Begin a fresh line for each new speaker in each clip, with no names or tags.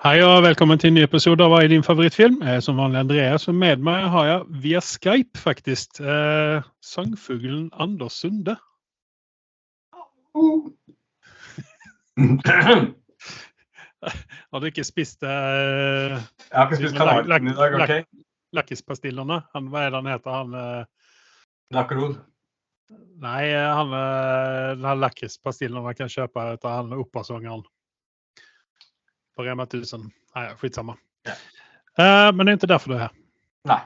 Hei og velkommen til en ny episode av Hva er din favorittfilm? Jeg er som vanlig Andreas, og med meg har jeg via Skype faktisk eh, sangfuglen Anders Sunde. Har du ikke spist eh,
Jeg har ikke spist kanalen i dag, OK?
lakkispastillene? Han, hva er det han heter? Han eh,
Lakkerol.
Nei, han eh, den lakrispastillen man kan kjøpe av han operasangeren. På Rema 1000. Nei, skitsamma.
Ja.
Uh, men det er ikke derfor du er her.
Nei.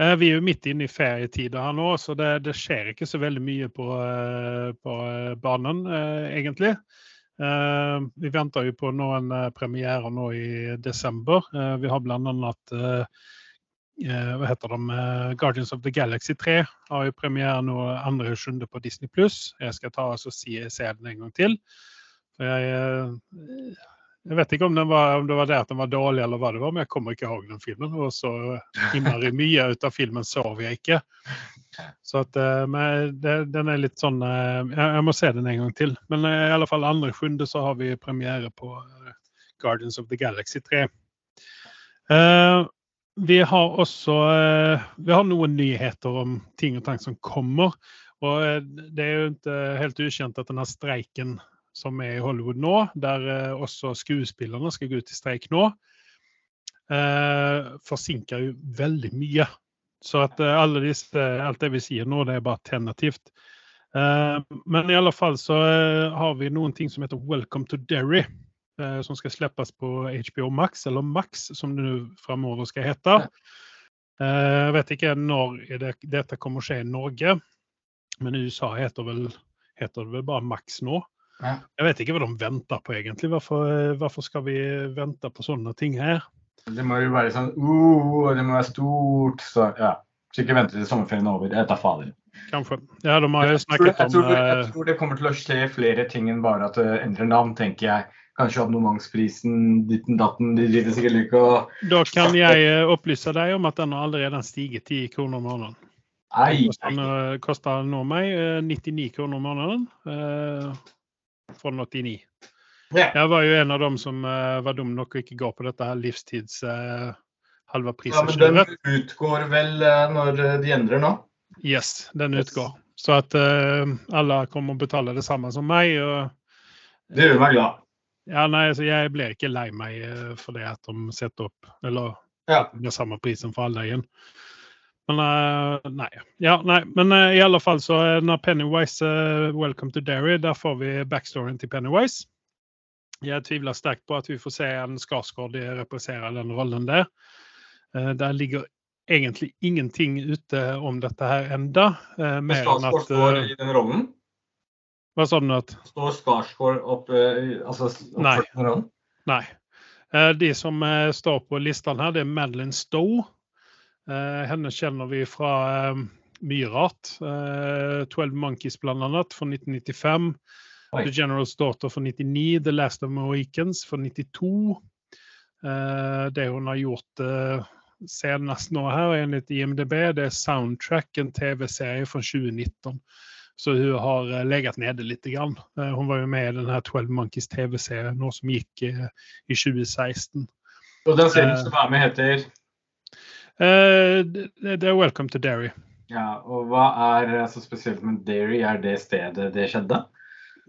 Uh, vi er jo midt inne i ferietider her nå, så det, det skjer ikke så veldig mye på, uh, på eh, banen, eh, egentlig. Eh, vi venter jo på noen eh, premierer nå i desember. Eh, vi har eh, eh, hva heter de, eh, Guardians of the Galaxy 3 har jo premiere nå 2.7. på Disney Pluss. Jeg skal ta og se, se den en gang til. For jeg, eh, jeg vet ikke om, var, om det var det at den var dårlig, eller hva det var, men jeg kommer ikke ihåg den filmen. Og så innmari mye ut av filmen sov jeg ikke. Så at, eh, men det, den er litt sånn eh, jeg, jeg må se den en gang til. Men eh, i alle fall 2.7. så har vi premiere på eh, Guardians of the Galaxy 3. Uh, vi har også uh, vi har noen nyheter om ting og tang som kommer. Og eh, det er jo ikke helt ukjent at denne streiken som er i Hollywood nå, der eh, også skuespillerne skal gå ut i streik nå, eh, forsinker jo veldig mye. Så at eh, disse, alt det vi sier nå, det er bare. Eh, men i alle fall så har vi noen ting som heter Welcome to Derry. som skal slippes på HBO Max, eller Max som det nå framover skal hete. Jeg vet ikke når det, dette kommer å skje i Norge, men i USA heter, vel, heter det vel bare Max nå.
Ja.
Jeg vet ikke hva de venter på egentlig. Hvorfor, hvorfor skal vi vente på sånne ting her?
Det må jo være sånn uh, Det må være stort. Så ja. Sikkert venter til sommerferien er over. Jeg tar fader.
Kanskje. Ja, de har jo
Jeg tror, jeg, tror,
om
jeg
eh,
tror det kommer til å skje flere ting enn bare at det endrer navn, tenker jeg. Kanskje abonnementsprisen, ditten datten, de driter sikkert ikke og
Da kan jeg eh, opplyse deg om at den har allerede stiget 10 kroner måneden.
Nei,
Den
nei.
koster, koster nå meg eh, 99 kroner måneden. Eh, Fra 89.
Ja.
Jeg var jo en av dem som uh, var dum nok å ikke gå på dette her livstids uh, halva
Ja, men den utgår vel uh, når de endrer nå?
Yes, den utgår. Så at eh, alle kommer og betaler det samme som meg. Og,
Det gjør meg glad.
ja, nei, så jeg blir ikke lei meg eh, for det at de setter opp Eller
Ja.
er samme prisen for alle igjen. Men eh, nei. Ja, nei. Men uh, i alle fall så når Pennywise uh, Welcome to Derry, der får vi backstoryen til Pennywise. Jeg tviler sterkt på at vi får se en Skarsgård reprisere den rollen der. Uh, der ligger egentlig ingenting ute om dette her enda.
Men Skarsgård står i den rollen?
Hva sa du nå?
Står Skarsgård opp, altså,
Nei.
i den rollen?
Nei. De som står på listen her, det er Madeline Stowe. Eh, Henne kjenner vi fra mye rart. Eh, 12 Monkeys blant annet, fra 1995.
Oi.
The General's Daughter fra 99. The Last of Mohicans fra 92. Eh, Det hun har gjort eh, senest nå her, enligt IMDb, det er Soundtrack, en TV-serie fra 2019. Så hun har eh, legat nede litt. Grann. Hun var jo med i denne her 12 Monkeys TV-serien nå som gikk i 2016.
Og den serien som er med, heter
Det det er Welcome to Derry.
Ja, og hva er så spesielt med Derry? Er det stedet det skjedde?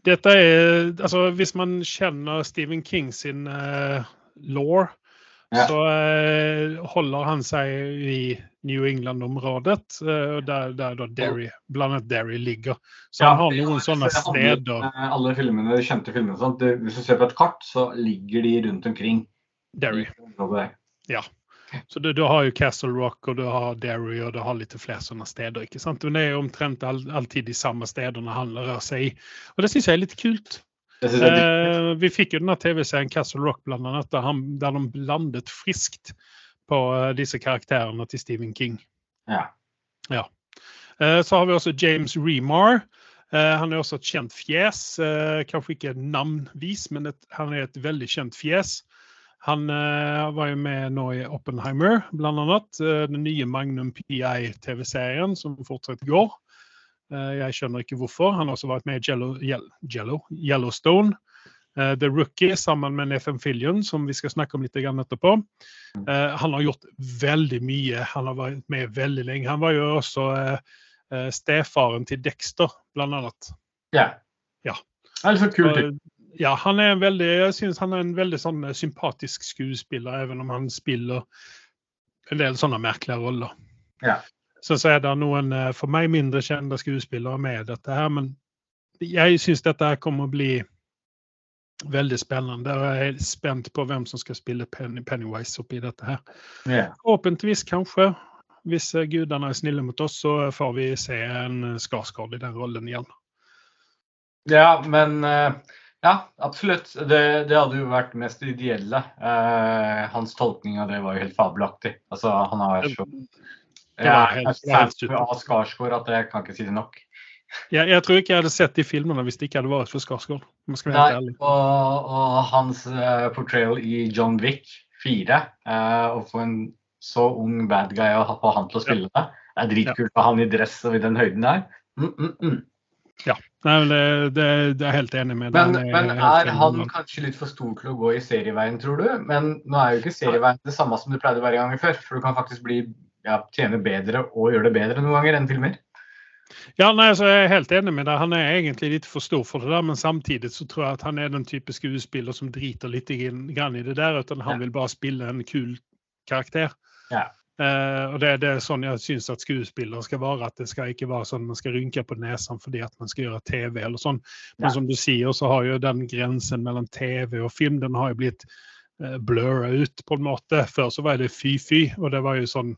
Dette er Altså, hvis man kjenner Stephen King sin uh, law,
Ja.
så uh, holder han seg i New England-området, uh, der, der da Derry, blant annet Derry ligger. Så han har noen sånne
alle-
steder.
eh, Alle filmene, de kjente filmene, sånn, sånt, hvis du ser på et kart, så ligger de rundt omkring.
Derry.
der.
Så du, du har jo Castle Rock, og du har Derry, og du har litt flere sånne steder. ikke sant? Men det er jo omtrent all, alltid de samme stedene han rører seg i. Og det syns jeg er litt kult. Eh, vi fikk jo denne TV-serien Castle Rock blant annet, der, han, der de blandet friskt på uh, disse karakterene til Stephen King.
Ja.
Eh, så har vi også James Remar. Eh, han er også et kjent fjes. Eh, kanskje ikke navnvis, men et, han er et veldig kjent fjes. Han eh, var jo med nå i Oppenheimer, annet. Eh, den nye Magnum PI-TV-serien som fortsatt går. Eh, jeg skjønner ikke hvorfor. Han har også vært med i Jello, Jello, Yellowstone. eh, The Rookie sammen med Nathan Fillion, som vi skal snakke om litt etterpå. Eh, han har gjort veldig mye. Han har vært med veldig lenge. Han var jo også eh, eh, stefaren til Dexter, blant annet.
Ja.
Ja.
Det er litt kult.
Ja, han er en veldig, jeg synes han er en veldig sånn eh, sympatisk skuespiller, even om han spiller en del sånne merkelige roller.
Ja.
Så, så er det noen eh, for meg mindre kjente skuespillere med dette her, men jeg syns dette her kommer å bli veldig spennende. Og jeg er spent på hvem som skal spille Penny, Pennywise oppi dette her.
Ja.
Forhåpentligvis, kanskje. Hvis eh, gudene er snille mot oss, så får vi se en Skarsgård i den rollen igjen.
Ja, men eh, Ja, absolutt. Det, det hadde jo vært mest ideelle. Eh, hans tolkning av det var jo helt fabelaktig. Altså, han har så Jeg er fan av Skarsgård at jeg kan ikke si det nok.
Jeg, jeg tror ikke jeg hadde sett de filmene hvis det ikke hadde vært for Skarsgård.
Nei, og, og hans uh, portrayal i John Wick 4, uh, å få en så ung bad guy å ha få han til å spille det, det er dritkult for han i dress og i den høyden der. Mm, mm, mm.
Nei, det, det, det er jeg helt enig med.
Men,
Den
men
helt
er han
med.
kanskje litt for stor til å gå i serieveien, tror du? Men nå er jo ikke serieveien det samme som det pleide å være ganger før. For du kan faktisk bli, ja, tjene bedre og gjøre det bedre noen ganger enn filmer.
Ja, nei, altså, Jeg er helt enig med deg. Han er egentlig litt for stor for det der, men samtidig så tror jeg at han er den type skuespiller som driter litt i- det der, utan han
Ja.
vil bare spille en kul karakter.
Ja.
Eh, og det, det er sånn jeg syns at skuespillere skal være. At det skal ikke være sånn man skal rynke på nesen fordi at man skal gjøre TV eller sånn. Men
Ja.
som du sier, så har jo den grensen mellom TV og film den har jo blitt uh, blurra ut på en måte. Før så var det fy-fy, og det var jo sånn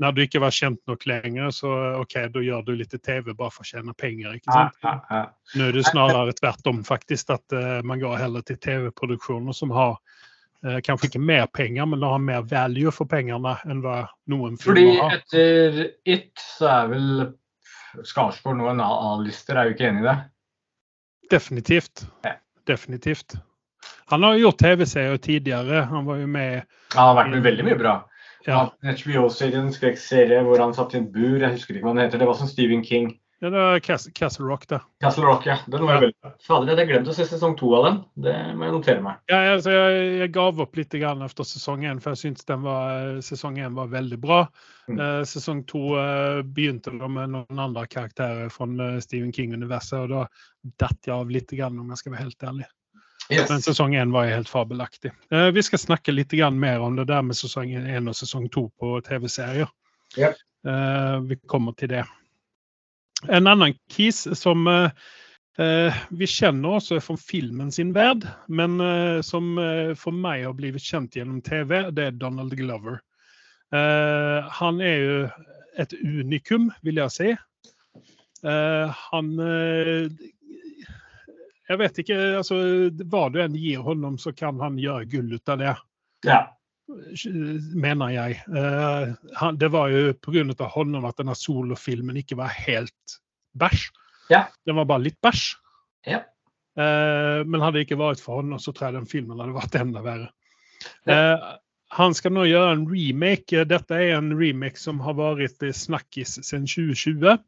Når du ikke var kjent nok lenger, så OK, da gjør du litt TV bare for å tjene penger. ikke sant?
ja, ja.
Nå er det snarere tvert om, faktisk. At uh, man går heller til TV-produksjoner som har eh, kanskje ikke mer penger, men å har mer value for pengene enn hva noen
Fordi
filmer har.
etter It så er vel Skarsgård nå en A-lister, er jo ikke enig i det?
Definitivt.
Ja.
Definitivt. Han har jo gjort TV-serier tidligere. Han var jo med
Han har vært med veldig mye bra.
ja,
Ja. HBO-serien, skrekkserie hvor han satt i en bur, jeg husker ikke hva den heter. Det var som Stephen King.
Ja, det Cas- Castle Rock, det.
Castle Rock, ja. Den var
Ja.
veldig bra. Fader, jeg hadde glemt å se sesong to av den. Det må jeg notere meg.
Ja, altså, jeg, jeg gav opp litt grann etter sesong én, for jeg syntes den var, sesong én var veldig bra.
Mm.
Eh, sesong to eh, begynte med noen andre karakterer fra eh, Stephen King-universet, og da datt jeg av litt, grann, om jeg skal være helt ærlig. Men sesong én var helt fabelaktig. Eh, vi skal snakke litt grann mer om det der med sesong én og sesong to på TV-serier.
Yep.
Eh, vi kommer til det. En annen kis som eh, eh, vi kjenner også fra filmen sin verd, men eh, som for meg har blitt kjent gjennom TV, det er Donald Glover. Han er jo et unikum, vil jeg si. Han Jeg vet ikke, altså Hva du enn gir honom, så kan han gjøre gull ut av det
Ja.
Mener jeg. Eh, han, det var jo pga. honom at denne solofilmen ikke var helt bæsj.
Ja.
Den var bare litt bæsj.
Ja.
Eh, men hadde det ikke vært for honom, så tror jeg den filmen hadde vært enda verre.
Ja.
Eh, han skal nå gjøre en remake. Dette er en remake som har vært snakkis siden 2020.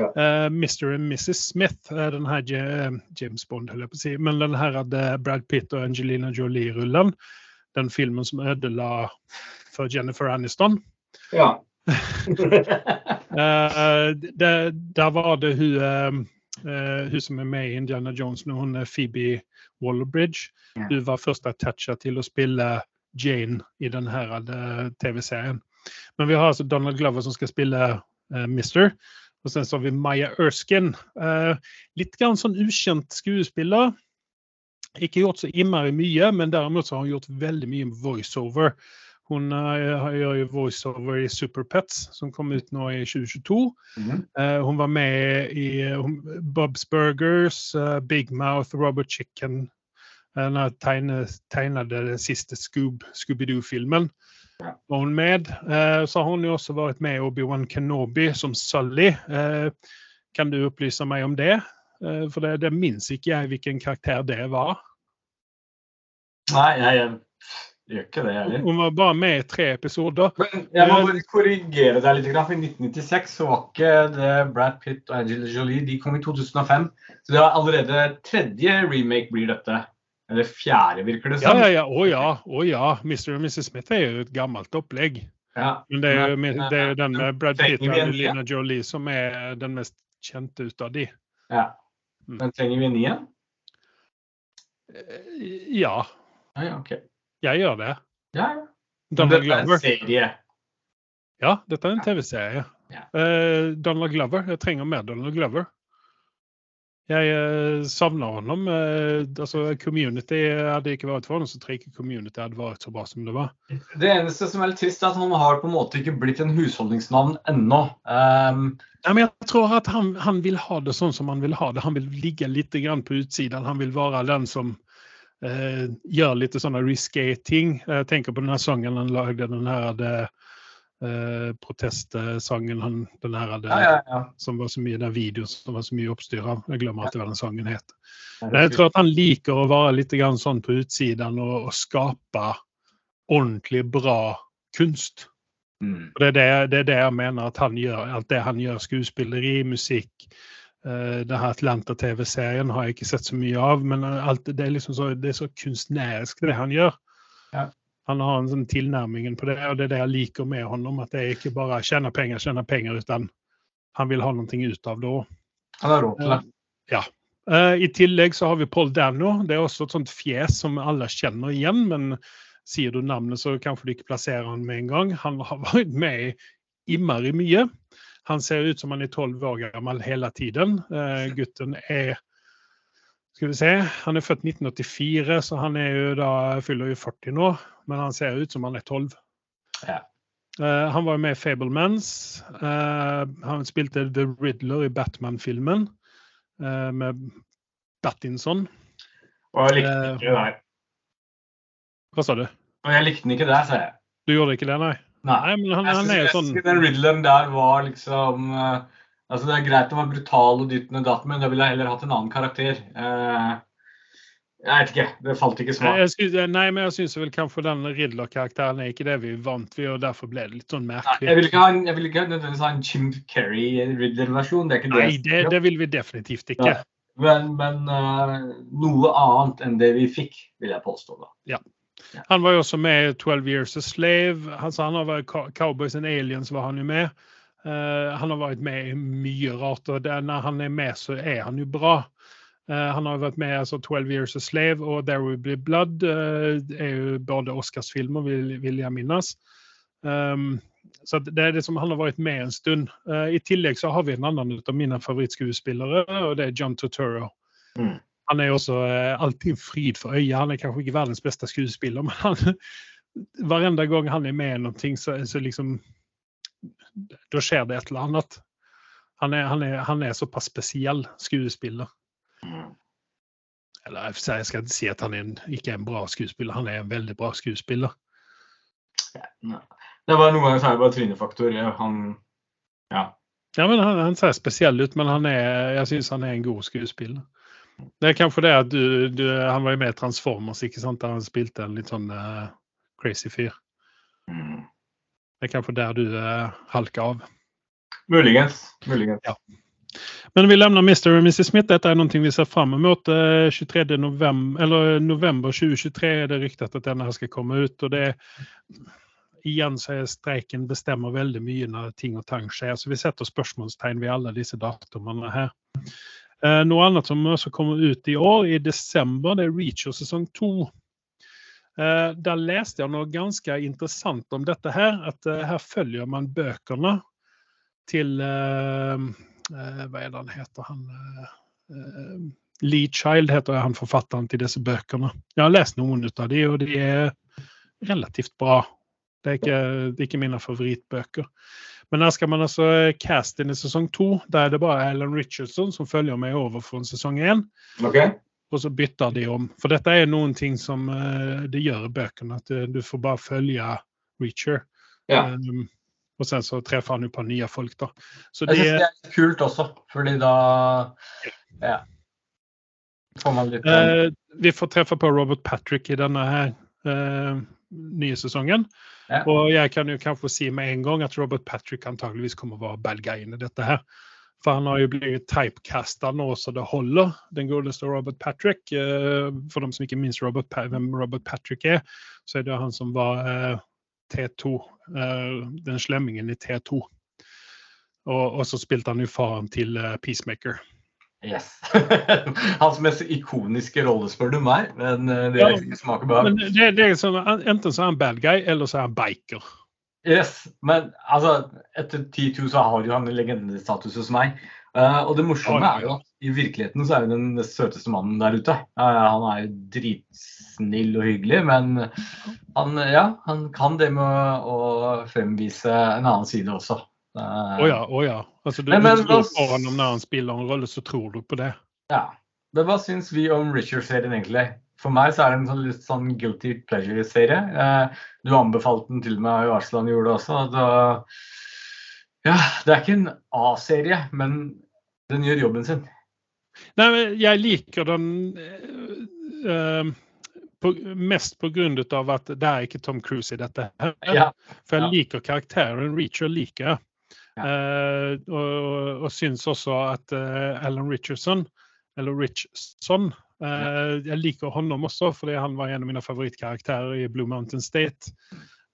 Ja.
Uh, Mr. and Mrs. Smith, uh, den her Ja- James Bond, holder jeg på å si. Men den her hadde Brad Pitt og Angelina Jolie-rullen. Den filmen som ødela for Jennifer Aniston.
ja.
Eh, det, der var det hun, eh, eh, hun som er med i Indiana Jones nå, hun er Phoebe Waller-Bridge.
Ja.
Hun var først attacha til å spille Jane i denne TV-serien. Men vi har altså Donald Glover som skal spille uh, Mister. Og sen så har vi Maya Erskine. Uh, litt grann sånn ukjent skuespiller. Ikke gjort så innmari mye, men derimot så har hun gjort veldig mye voiceover. Hun eh, gjør jo voiceover i Super Pets, som kom ut nå i 2022.
Mm
-hmm. uh, hun var med i uh, Bob's Burgers, uh, Big Mouth, Robert Chicken. Hun tegne, tegnede den siste Scoob, Scooby-Doo-filmen. Var hun med. Så har hun jo også vært med i Obi-Wan Kenobi som Sully. Kan du opplyse meg om det? Eh, for det, det minnes ikke jeg hvilken karakter det var.
Nei, jeg, jeg gjør ikke det heller.
Hun var bare med i tre episoder.
Men jeg må bare korrigere deg litt. for I 1996 så var ikke det Brad Pitt og Angela Jolie. De kom i 2005. Så det var allerede tredje remake blir dette. Eller fjerde, virker det
Ja,
som.
ja, ja. Å ja. Å ja. Mr. og Mrs. Smith er jo et gammelt opplegg.
Ja.
Men det er jo, det er jo den med Brad Pitt og? Angelina Jolie som er den mest kjente ut av de.
ja.
Mm.
Men trenger vi en ny en?
Eh, Ja,
Ja, okay.
jeg gjør det.
Ja, ja.
Donald
Dette er en serie.
Ja, dette er en TV-serie.
Ja.
Uh, Donald Glover. Jeg trenger mer Donald Glover. Jeg eh, savner han om, altså, community hadde ikke vært for ham, så tror jeg ikke community hadde vært så bra som det var.
Det eneste som er litt trist, er at han har på en måte ikke blitt en husholdningsnavn ennå. Um,
Ja, men jeg tror at han, han vil ha det sånn som han vil ha det. Han vil ligge litt grann på utsiden. Han vil være den som uh, gjør litt sånne risky ting. Jeg tenker på denne sangen han lagde, den her det, eh, protestsangen han, den her det,
ja, ja, ja.
som var så mye den videoen som var så mye oppstyr av. Jeg glemmer at det var den sangen het. Men jeg tror at han liker å være litt grann sånn på utsiden og, og skape ordentlig bra kunst.
Mm.
Det, er det, det er det jeg mener at han gjør. Alt det han gjør, skuespilleri, musikk. Uh, det her Atlanta-TV-serien har jeg ikke sett så mye av, men alt, det, er liksom så, det er så kunstnerisk, det han gjør.
Ja.
Han har en sånn tilnærmingen på det, og det er det jeg liker med honom. At det er ikke bare tjene penger, tjene penger, utan han vil ha noe ut av det òg.
Han har råd til det.
Eh, I tillegg så har vi Paul Dano. Det er også et sånt fjes som alle kjenner igjen, men sier du navnet, så kanskje du ikke plasserer han med en gang. Han har vært med i innmari mye. Han ser ut som han er tolv år gammel hele tiden. Eh, gutten er skal vi se, Han er født 1984, så han er jo da, fyller jo 40 nå. Men han ser ut som han er 12.
Ja.
Uh, han var med i Fablemans. Uh, han spilte The Riddler i Batman-filmen uh, med Battinson.
Og jeg likte
den
ikke der.
Hva sa du?
Og jeg likte den ikke der, sa jeg.
Du gjorde ikke det, nei? Nei, men han,
Jeg
han er jo sånn
synes den Riddleren der var liksom eh, Altså, det er greit å være brutal og dyttende datt, men da ville jeg heller hatt en annen karakter. Eh, jeg vet ikke. Det falt ikke
svar.
smak.
nei, men jeg syns vel kanskje den Ridler-karakteren er ikke det vi vant ved, og derfor ble det litt sånn
Nei,
merkelig.
jeg vil ikke ha en, jeg vil ikke nødvendigvis ha en Jim Carrey-ridler-versjon. Det er ikke det.
Nei, det, det vil vi definitivt ikke.
Ja. Men, men uh, noe annet enn det vi fikk, vil jeg påstå. da.
Han var jo også med i 12 Years a Slave. Altså, han har vært Cowboys and Aliens var han jo med. Eh, han har vært med i mye rart, og det, når han er med, så er han jo bra. Uh, han har vært med i altså, 12 Years a Slave og There Will Be Blood. det er jo både Oscarsfilmer, vil, vil jeg minnes. Um, så det er det som han har vært med en stund. I tillegg så har vi en annen av mine favorittskuespillere, og det er John Turturro.
Mm.
Han er også alltid fryd for øyet. Han er kanskje ikke verdens beste skuespiller, men han, varenda gang han er med i noe, så, så liksom Da skjer det et eller annet. Han er, han er, han er såpass spesiell skuespiller. Eller jeg skal- ikke si at han er en, ikke er en bra skuespiller, han er en veldig bra skuespiller.
Ja, det var noen ganger så er det bare trynefaktor. Han Ja.
Ja, men han, han ser spesiell ut, men han er, jeg syns han er en god skuespiller. Det er kanskje det at du, du Han var jo med i Transformers, ikke sant? der han spilte en litt sånn uh, crazy fyr.
Mm.
Det er kanskje der du eh, halker av.
Muligens. Muligens.
Ja. Men vi lämnar Mr. och Mrs Smith. Detta är någonting vi ser fram emot. Eh, 23 november, eller november 2023 är det ryktet att denne skal komme ut. Och det, igjen så er streiken bestemmer veldig mye når ting og tang skjer. Så vi setter spørsmålstegn ved alle disse datumene her. Eh, noe annet som også kommer ut i år, i desember, det er Reacher sesong to. Eh, der leste jeg noe ganske interessant om dette her. At eh, her følger man bøkene til eh, Hva er det han heter? Han, Lee Child heter han forfatteren til disse bøkene. Jeg har lest noen av de, og de er relativt bra. Det er ikke, det er ikke mine favorittbøker. Men her skal man altså caste inn i sesong to. Der er det bare Alan Richardson som følger meg over en sesong én.
Ok?
Og så bytter de om. For dette er noen ting som det de gjør i bøkene. At eh, du får bare følge Reacher.
Ja.
Um, og sen så treffer han jo på nye folk, da. Så
Jeg
det,
syns det er litt kult også, fordi da Ja. Får man litt
eh, vi får treffe på Robert Patrick i denne her uh, nye sesongen.
Ja.
Og jeg kan jo kanskje si med en gang at Robert Patrick antageligvis kommer å være bad guy i dette her. For han har jo blitt typecasta nå så det holder, den godeste Robert Patrick. Eh, for de som ikke minst Robert, hvem Robert Patrick er, så er det han som var eh, T2. Eh, den slemmingen i T2. Og, og så spilte han jo faren til Peacemaker.
Yes. Hans mest ikoniske rolle, spør du meg. Men det er ikke smak og behag.
Det, det, sånn, enten så er han bad guy, eller så er han biker.
Yes, men altså, etter 10-2 så har jo han legendestatus hos meg. Uh, og det morsomme er jo at i virkeligheten så er han den søteste mannen der ute. Uh, han er jo dritsnill og hyggelig, men han, ja, han kan det med å fremvise en annen side også.
Å uh, oh ja, oh ja. Altså, du, men, men, du tror han når han spiller en rolle, så tror du på det?
Ja. Men hva syns vi om Richard-serien egentlig? For meg så er det en sånn, litt sånn guilty pleasure-serie. Eh, du anbefalte den til meg, og Arslan gjorde det også. Da, ja, det er ikke en A-serie, men den gjør jobben sin.
Nei, men jeg liker den uh, på, mest pga. at det er ikke Tom Cruise i dette. her. Ja, For jeg ja. liker karakteren. Reacher liker jeg. Ja. Eh, og, og syns også at uh, Alan Richardson, eller Richson, Eh, jeg liker honom også, fordi han var en av mine favorittkarakterer i Blue Mountain State.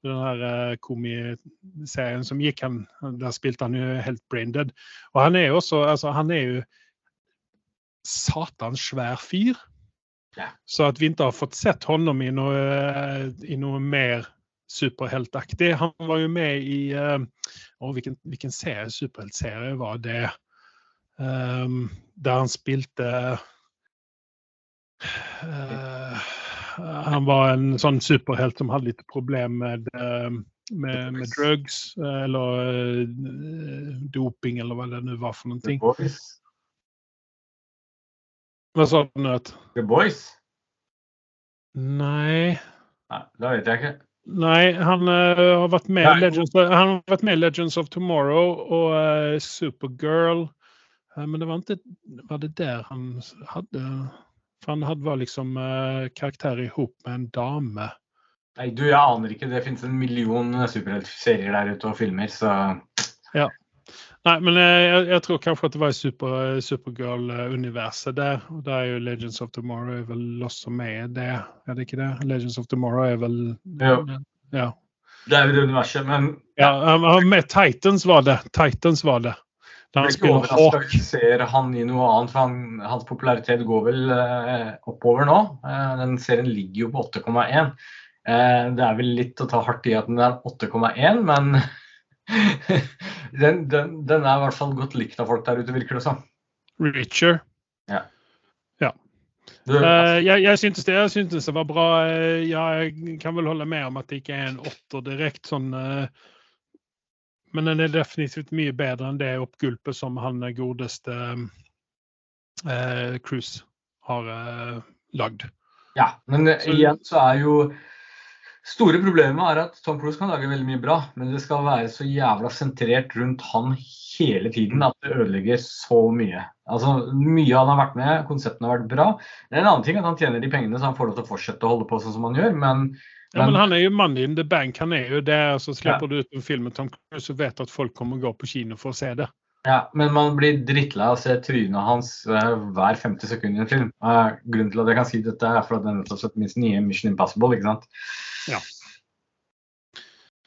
Den her uh, komiserien som gikk, han, der spilte han jo helt braindead. Og han er jo også altså, Han er jo satans svær fyr. Så at vi ikke har fått sett honom i noe, eh, i noe mer superheltaktig. Han var jo med i uh, å, hvilken, hvilken serie, superheltserie var det? Um, der han spilte Uh, han var en sånn superhelt som hadde litt problem med, uh, med, med drugs uh, eller doping, eller hva det nå var for noen ting. Hva sa du nå?
The Boys?
Nei
Nei, Da vet jeg ikke.
Nei, han, har vært med Nei. Legends, han har vært med Legends of Tomorrow og Supergirl. men det var ikke Var det der han hadde for han hadde var liksom uh, karakter i hop med en dame.
Nei, du, jeg aner ikke. Det finnes en million superheltserier der ute og filmer, så
Ja. Nei, men eh, jeg, jeg, tror kanskje at det var i super, Supergirl-universet der. Og da er jo Legends of Tomorrow er vel også med det, er det ikke det? Legends of Tomorrow er vel
Ja.
ja.
Det er jo det universet, men
Ja, med Titans var det. Titans var det.
Da han spiller Hawk. Ser han i noe annet, for han, hans popularitet går vel eh, oppover nå. Eh, den serien ligger jo på 8,1. Eh, det er vel litt å ta hardt i at den er 8,1, men den, den, den, er i hvert fall godt likt av folk der ute, virker det som.
Richer.
Ja.
ja. Du, uh, jeg, jeg, syntes det, jeg syntes det var bra. Jeg kan vel holde med om at det ikke er en åtter direkte sånn uh, men den er definitivt mye bedre enn det oppgulpet som han godeste eh, Cruise har eh, lagd.
Ja, men så, igjen så er jo Store problemet er at Tom Cruise kan lage veldig mye bra, men det skal være så jævla sentrert rundt han hele tiden at det ødelegger så mye. Altså, Mye han har vært med, konseptene har vært bra. Det er en annen ting at han tjener de pengene så han får lov til å fortsette å holde på sånn som han gjør, men
Ja, men han er jo mannen in the bank. Han er jo der, så slipper ja. du ut en film med Tom Cruise og vet at folk kommer og går på kino for å se det.
Ja, men man blir drittlei av å se trynet hans uh, hver 50 sekund i en film. Uh, grunnen til at jeg kan si dette, er for at den har sett minst nye Mission Impossible. ikke sant?
Ja.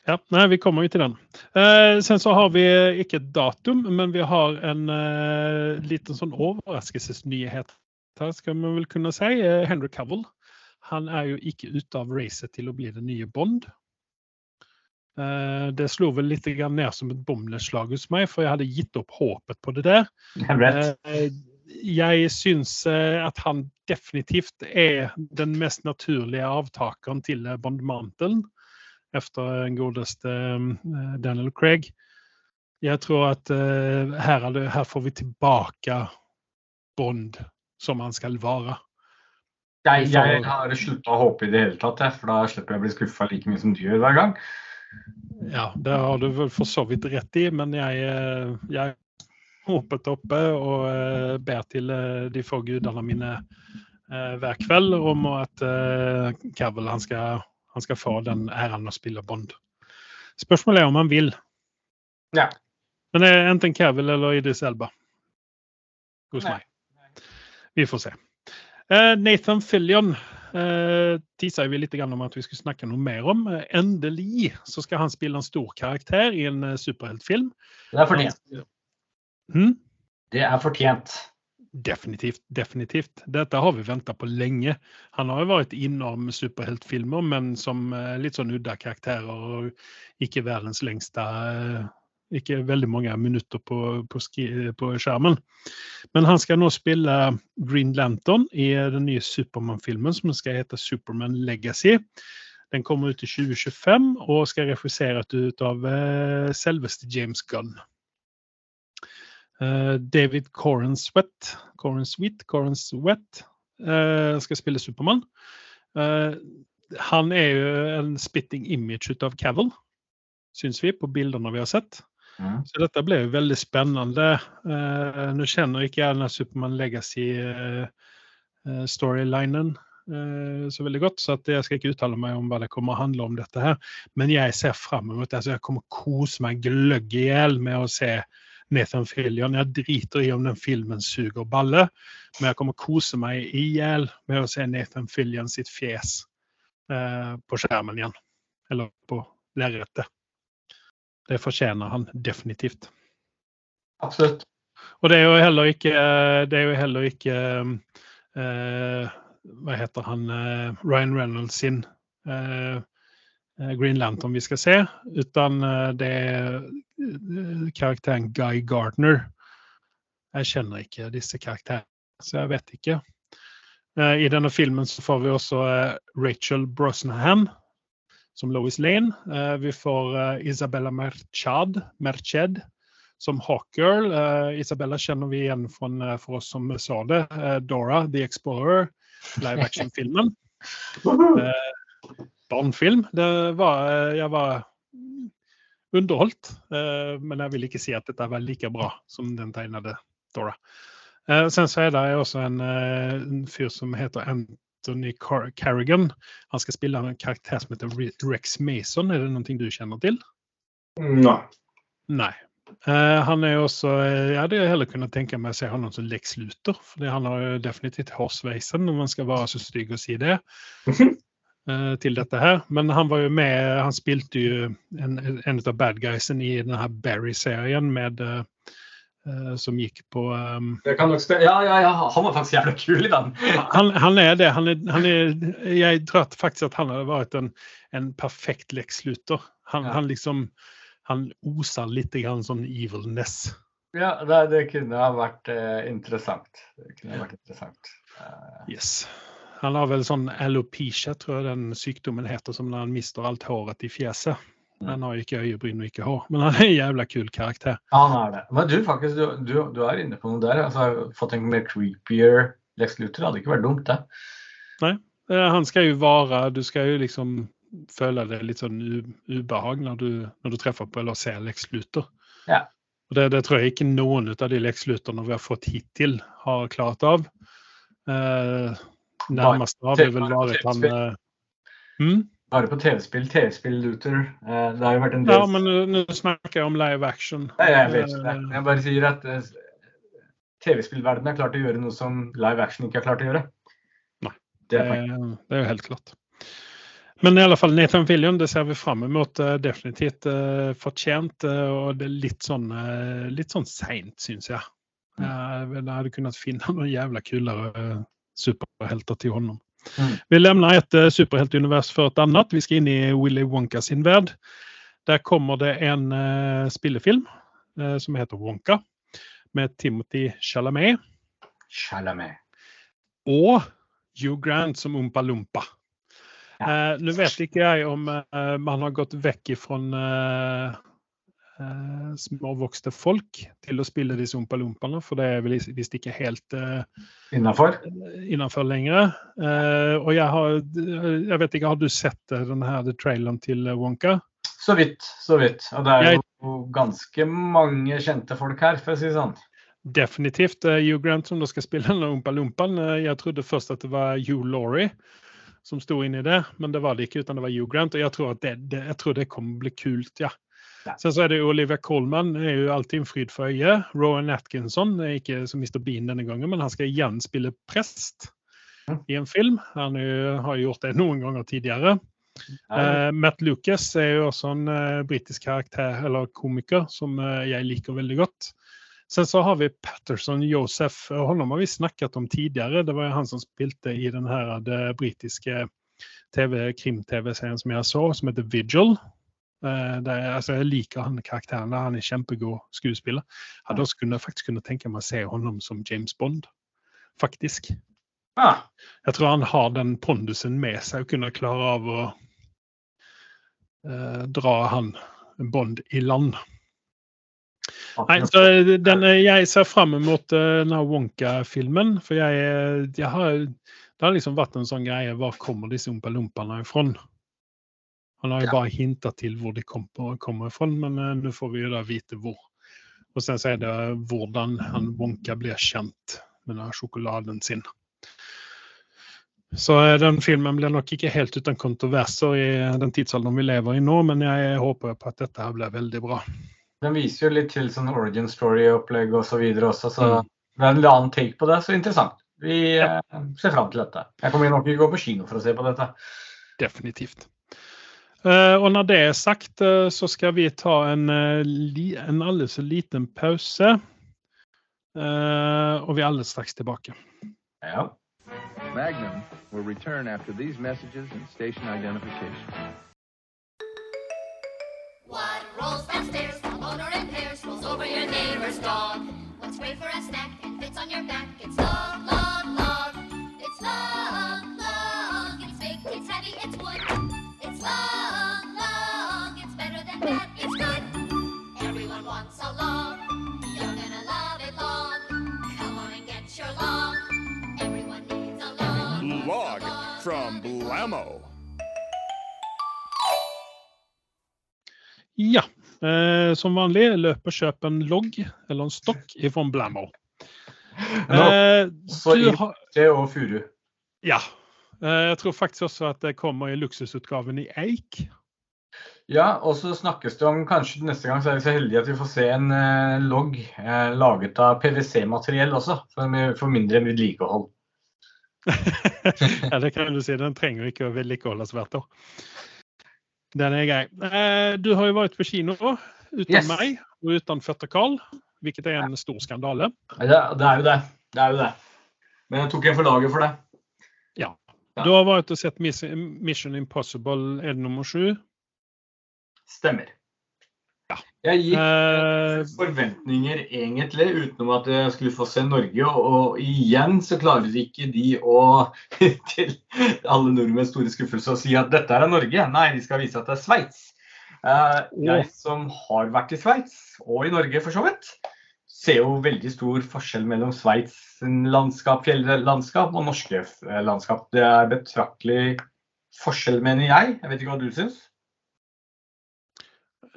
Ja, nei, Vi kommer jo til den. Uh, sen så har vi ikke et datum, men vi har en liten sånn overraskelsesnyhet her, skal man vel kunne si. Henry Cavill han er jo ikke ute av racet til å bli den nye Bond. Uh, det slo vel litt ned som et bomleslag hos meg, for jeg hadde gitt opp håpet på det der.
Jeg,
jeg syns uh, at han definitivt er den mest naturlige avtakeren til Bond-mantelen etter den godeste Daniel Craig. Jeg tror at her, det, her får vi tilbake Bond som han skal være.
Jeg, jeg har slutta å håpe i det hele tatt, for da slipper jeg å bli skuffa like mye som du gjør hver gang.
Ja, det har du vel for så vidt rett i, men jeg, eh, jeg håpet oppe og eh, ber til eh, de få gudene mine hver kveld om at Cavill han skal, han skal få den æren å spille Bond. Spørsmålet er om han vil.
Ja.
Men det er enten Cavill eller Idris Elba. hos meg. Vi får se. Eh, Nathan Fillion eh, tisa vi litt om at vi skulle snakke noe mer om. Eh, endelig så skal han spille en stor karakter i en eh, superheltfilm.
Det er fortjent.
Mm?
Det er fortjent.
Definitivt. definitivt. Dette har vi venta på lenge. Han har jo vært innom superheltfilmer, men som litt sånn udda karakterer og ikke verdens lengste Ikke veldig mange minutter på, på, på skjermen. Men han skal nå spille Green Lantern i den nye Supermann-filmen som skal hete Superman Legacy. Den kommer ut i 2025 og skal refuseres ut av eh, selveste James Gunn. Eh, David Coren Sweat, Coren Sweet, Coren Sweat eh, skal spille Supermann. Eh, han er jo en spitting image ut av Cavill, syns vi, på bildene vi har sett. Så dette ble jo veldig spennende. Uh, Nå kjenner ikke jeg denne Supermann Legacy-storylinen eh, så veldig godt, så jeg skal ikke uttale meg om hva det kommer å handle om dette her. Men jeg ser fram mot det. så jeg kommer å kose meg gløgg i hjel med å se Nathan Fillion. Jeg driter i om den filmen suger balle, men jeg kommer å kose meg i hjel med å se Nathan Fillion sitt fjes eh, på skjermen igjen. Eller på lerretet. Det fortjener han definitivt.
Absolutt.
Og det er jo heller ikke Det er jo heller ikke eh, Hva heter han eh, Ryan Reynolds sin eh, eh, Green Lantern vi skal se, utan eh, det er karakteren Guy Gardner. Jeg kjenner ikke disse karakterene, så jeg vet ikke. I denne filmen så får vi også Rachel Brosnahan som Lois Lane. Eh, vi får eh, Isabella Merchad, Merched som Hawkgirl. Eh, Isabella kjenner vi igjen fra, for oss som så det. Dora the Explorer, live action-filmen. barnfilm. var, jeg var underholdt, men jeg vil ikke si at dette var like bra som den tegnede Dora. Sen så er det også en, en fyr som heter Anthony Car Carrigan. Han skal spille en karakter som heter Rex Mason. Er det noe du kjenner til?
Nei.
Nei. Uh, han er jo også eh, Jeg hadde heller kunnet tenke meg å se han som Lex Luthor. For han har jo definitivt hårsveisen, om man skal være så stygg å si det. eh, til dette her. Men han var jo med Han spilte jo en, en av bad guysen i denne her Barry-serien med eh, eh, Som gikk på um,
Det kan nok. Ja, ja, ja. Han var faktisk jævla kul i den.
han, han er det. Han er, han er, jeg tror faktisk at han hadde vært en, en perfekt Lex Luthor. Han,
Ja.
han liksom Han oser litt grann sånn evilness.
Ja, det, det kunne ha vært eh, interessant. Det kunne ha vært interessant. Uh,
Yes. Han har vel sånn alopecia, tror jeg den sykdommen heter, som når han mister alt håret i fjeset. Han har jo ikke øyebryn og ikke hår, men han er en jævla kul karakter.
Ja, han er det. Men du, faktisk, du, du, du er inne på noe der. Altså, fått en mer creepier Lex Luthor hadde ikke vært dumt, det.
Nei. Han skal jo være Du skal jo liksom føle det litt sånn ubehag når du, når du treffer på eller ser Lex Luthor.
Ja.
Og det, det tror jeg ikke noen av de Lex Luthorene vi har fått hittil, har klart av. Eh, nærmest har det vel vært han eh, hm?
Bare på TV-spill, TV-spill Luthor. Eh, det har jo vært en del
Ja, men nå- snakker jeg om live action.
Nei, jeg vet ikke det.
Eh,
Jeg bare sier at eh, TV-spillverdenen har klart å gjøre noe som live action ikke har klart å gjøre.
Nei.
Det er
det er jo helt klart. Men i alle fall Nathan Fillion, det ser vi fram mot. Definitivt fortjent. Og det er litt sånn, litt sånn seint, syns jeg.
Mm.
Jeg hadde kunnet finne noen jævla kulere superhelter til honom.
Mm.
Vi lämnar ett eh, superheltunivers för ett annat. Vi ska in i Willy Wonka sin värld. Där kommer det en eh, spillefilm eh, som heter Wonka med Timothy Chalamet
Chalamet.
og Hugh Grant som Oompa Loompa.
Ja.
Eh, nu vet ikke jeg om eh, man har gått vekk ifrån eh, eh, småvokste folk til å spille disse Oompa Loompene, for det er vel visst ikke helt eh,
Innafor?
innenfor lenger. Eh, og jeg har Jeg vet ikke, har du sett denne den her traileren til eh, Wonka?
Så vidt, så vidt. Og det er jo ganske mange kjente folk her, for å si det sånn.
Definitivt er Hugh Grant som da skal spille denne Oompa Loompan. Eh, jeg trodde først at det var Hugh Laurie som sto inni i det, men det var det ikke, utan det var Hugh Grant. Og jeg tror det, det, jeg tror det kommer bli kult, ja. Sen så er det Olivia Colman, er jo alltid en fryd for øyet. Rowan Atkinson er ikke som Mr. Bean denne gangen, men han skal igjen spille prest
Mm.
i en film. Han jo, har jo gjort det noen ganger tidligere. Uh, Matt Lucas er jo også en uh, britisk karakter, eller komiker, som uh, jeg liker veldig godt. Sen så har vi Patterson Joseph, Han honom har vi snakket om tidligere. Det var jo han som spilte i den her det britiske TV, krim-TV-serien som jeg så, som heter Vigil. Eh, er, altså, jeg liker han karakteren, han er kjempegod skuespiller. Hadde også kunne, faktisk kunnet tenke meg å se ham som James Bond, faktisk.
Ah,
Jeg tror han har den pondusen med seg og kunne klare av å eh, dra han Bond i land. Nei, så den, eh, jeg ser fram mot eh, den Wonka-filmen. For jeg, eh, jeg har, det har liksom vært en sånn greie Hvor kommer disse Ompa-Lompaene ifra? Han har jo
Ja.
bare hinta til hvor de kom, kommer fra, men uh, nå får vi jo da vite hvor. Og sen så er det hvordan han Wonka blir kjent med den sjokoladen sin. Så eh, den filmen blir nok ikke helt uten kontroverser i den tidsalderen vi lever i nå, men jeg håper på at dette her blir veldig bra.
Den viser jo litt til sånn origin story-opplegg og så videre også, så
Mm.
det er en annen take på det. Så interessant. Vi ja. ser fram til dette. Jeg kommer nok ikke gå på kino for å se på dette.
Definitivt. Eh, og når det er sagt, eh, så skal vi ta en, eh, en alldeles liten pause. Eh, og vi er alldeles straks tilbake.
Ja.
Magnum will return after these messages and station identification.
What rolls downstairs, the motor and pairs, rolls over your neighbor's dog. What's great for a snack
Blammo.
Ja, eh, som vanlig, løp og kjøp en logg eller en stokk fra Blammo.
Nå,
Eh,
så IT og furu.
ja. Eh, jeg tror faktisk også at det kommer i luksusutgaven i eik.
Ja, og så snakkes det om kanskje neste gang så er vi så heldige at vi får se en eh, logg eh, laget av PwC-materiell også, for, for mindre vedlikehold.
Det kan du si. Den trenger jo ikke å vedlikeholdes hvert år. Den er grei. Eh, du har jo vært på kino uten
Yes.
meg og uten Føtter Carl, hvilket er en stor skandale.
Det, det er jo det. Det er jo det. Men jeg tok en for laget for det. Ja.
Du har vært og sett Mission Impossible, er det nummer sju?
Stemmer.
Ja.
Jeg gikk
Eh,
forventninger egentlig, utenom at jeg skulle få se Norge. Og, igjen så klarer ikke de å, til alle nordmenns store skuffelse, å si at dette er Norge. Nei, de skal vise at det er Sveits. Eh, jeg som har vært i Sveits, og i Norge for så vidt, ser jo veldig stor forskjell mellom Sveits landskap, fjelllandskap og norske eh, landskap. Det er betraktelig forskjell, mener jeg. Jeg vet ikke hva du syns?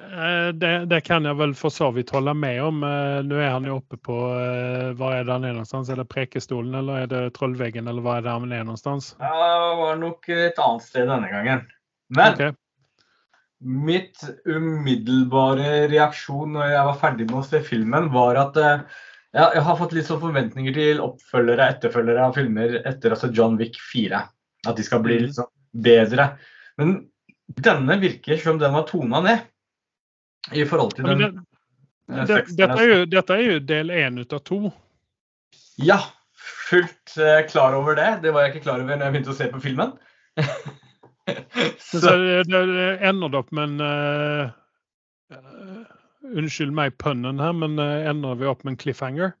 Eh, det, det kan jeg vel for så vidt holde med om. Eh, Nå er han jo oppe på Hva er det han er någonstans? Er det Prekestolen, eller er det Trollveggen, eller hva er det han er någonstans?
Det var nok et annet sted denne gangen. Men
okay.
mitt umiddelbare reaksjon når jeg var ferdig med å se filmen, var at ja, jeg, jeg har fått litt sånn forventninger til oppfølgere etterfølgere av filmer etter altså John Wick 4. At de skal bli
Mhm.
litt sånn bedre. Men denne virker som den var tona ned. I forhold til den
det,
den
det, dette, er jo, dette er jo del én ut av to.
Ja, fullt eh, klar over det. Det var jeg ikke klar over når jeg begynte å se på filmen.
Så
Så,
det, ender det opp med en eh, eh, Unnskyld meg pønnen her, men eh, ender vi opp med en cliffhanger?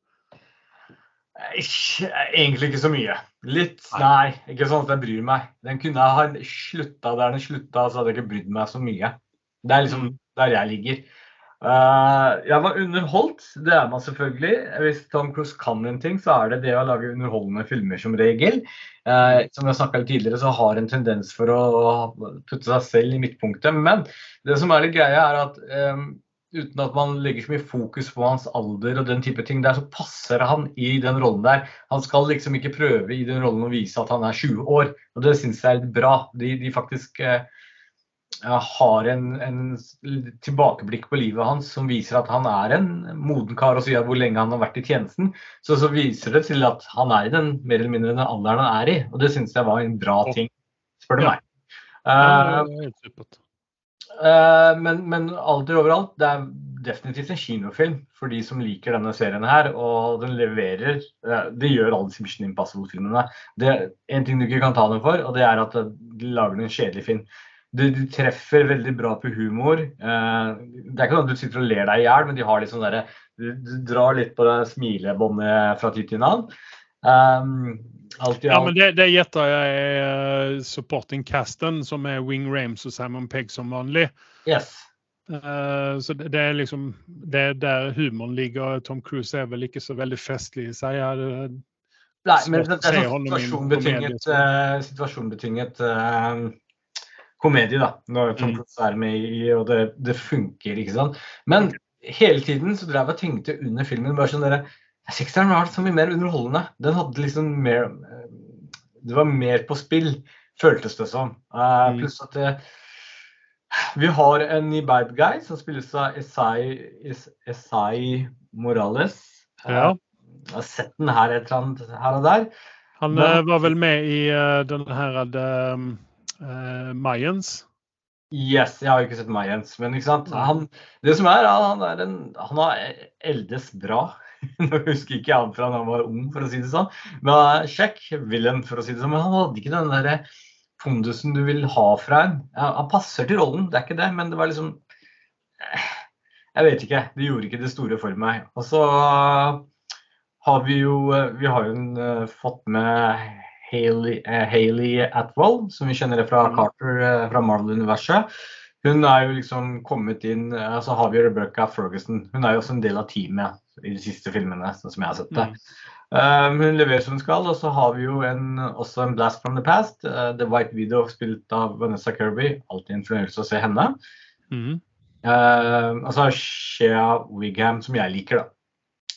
ikke- egentlig ikke så mye. Litt, nei, ikke sånn at jeg bryr meg. Den kunne ha slutta der den slutta, så hadde jeg ikke brydd meg så mye. Det er liksom
Mm.
Der jeg ligger. Uh, jeg var underholdt, det er man selvfølgelig. Hvis Tom Cruise kan en ting, så er det det å lage underholdende filmer som regel. Uh, som jeg snakka om tidligere, så har en tendens for å putte seg selv i midtpunktet. Men det som er litt greia, er at um, uten at man legger så mye fokus på hans alder og den type ting der, så passer han i den rollen der. Han skal liksom ikke prøve i den rollen å vise at han er 20 år, og det syns jeg er litt bra. De, de faktisk eh, eh, har en, en tilbakeblikk på livet hans som viser at han er en moden kar, og ja, hvor lenge han har vært i tjenesten. Så, så viser det til at han er i den mer eller mindre den alderen han er i. Og det syns jeg var en bra ting, spør du meg.
Supert.
Eh, men, men alder overalt, det er definitivt en kinofilm for de som liker denne serien her. Og den leverer uh, Det gjør alle disse Mission Impossible-filmene. Det er en ting du ikke kan ta dem for, og det er at de lager en kjedelig film. De, du, treffer veldig bra på humor. Eh, det er ikke noe at du sitter og ler deg i hjel, men de har litt sånn derre du, du drar litt på det smilebåndet fra tid til annen. Um, alt i
Ja, men det, det gjetter jeg er eh, supporting casten, som er Wing Rames og Simon Pegg som vanlig.
Yes.
Eh, så det, det er liksom Det er der humoren ligger. Tom Cruise er vel ikke så veldig festlig i seg. Jeg
Nei, men det er sånn
situasjonbetynget, uh, situasjonbetynget
situasjonbetinget,
komedie,
eh, eh, da. Når Tom. Cruise er med i, og det, det funker, ikke sant. Men hele tiden så drev jeg og tenkte under filmen bare sånn dere Sekseren var så mye mer underholdende. Den hadde liksom mer eh, Det var mer på spill, føltes det som. Eh,
Mm.
Pluss at det vi har en ny bad guy som spilles av Esai, Esai Morales. Eh,
Ja.
Jeg har sett den her et eller annet her og der.
Han
Men-
eh, var vel med i uh, den her uh, Mayans.
Yes, jeg har ikke sett Mayans, Men ikke sant? Han, det som er, han, er en, han har eldes bra. Nå husker ikke han fra da han var ung, for å si det sånn. Men han er kjekk villain, for å si det sånn. Men han hadde ikke den derre pondusen du vil ha fra en. Ja, han passer til rollen, det er ikke det, men det var liksom eh, Jeg vet ikke. Det gjorde ikke det store for meg. Og så har vi jo eh, Vi har jo en, fått med Hailey, eh, Atwell, som vi kjenner fra
Mm.
Carter eh, fra Marvel-universet. Hun er jo liksom kommet inn altså Så har vi Rebecca Ferguson. Hun er jo også en del av teamet i de siste filmene, sånn som jeg har sett det. Um, hun leverer som hun skal, og så har vi jo en, også en Blast from the Past. Uh, The White Widow spilt av Vanessa Kirby. Alltid en fornøyelse å se henne.
Mm.
Uh, og så har Shea Wigham, som jeg liker, da.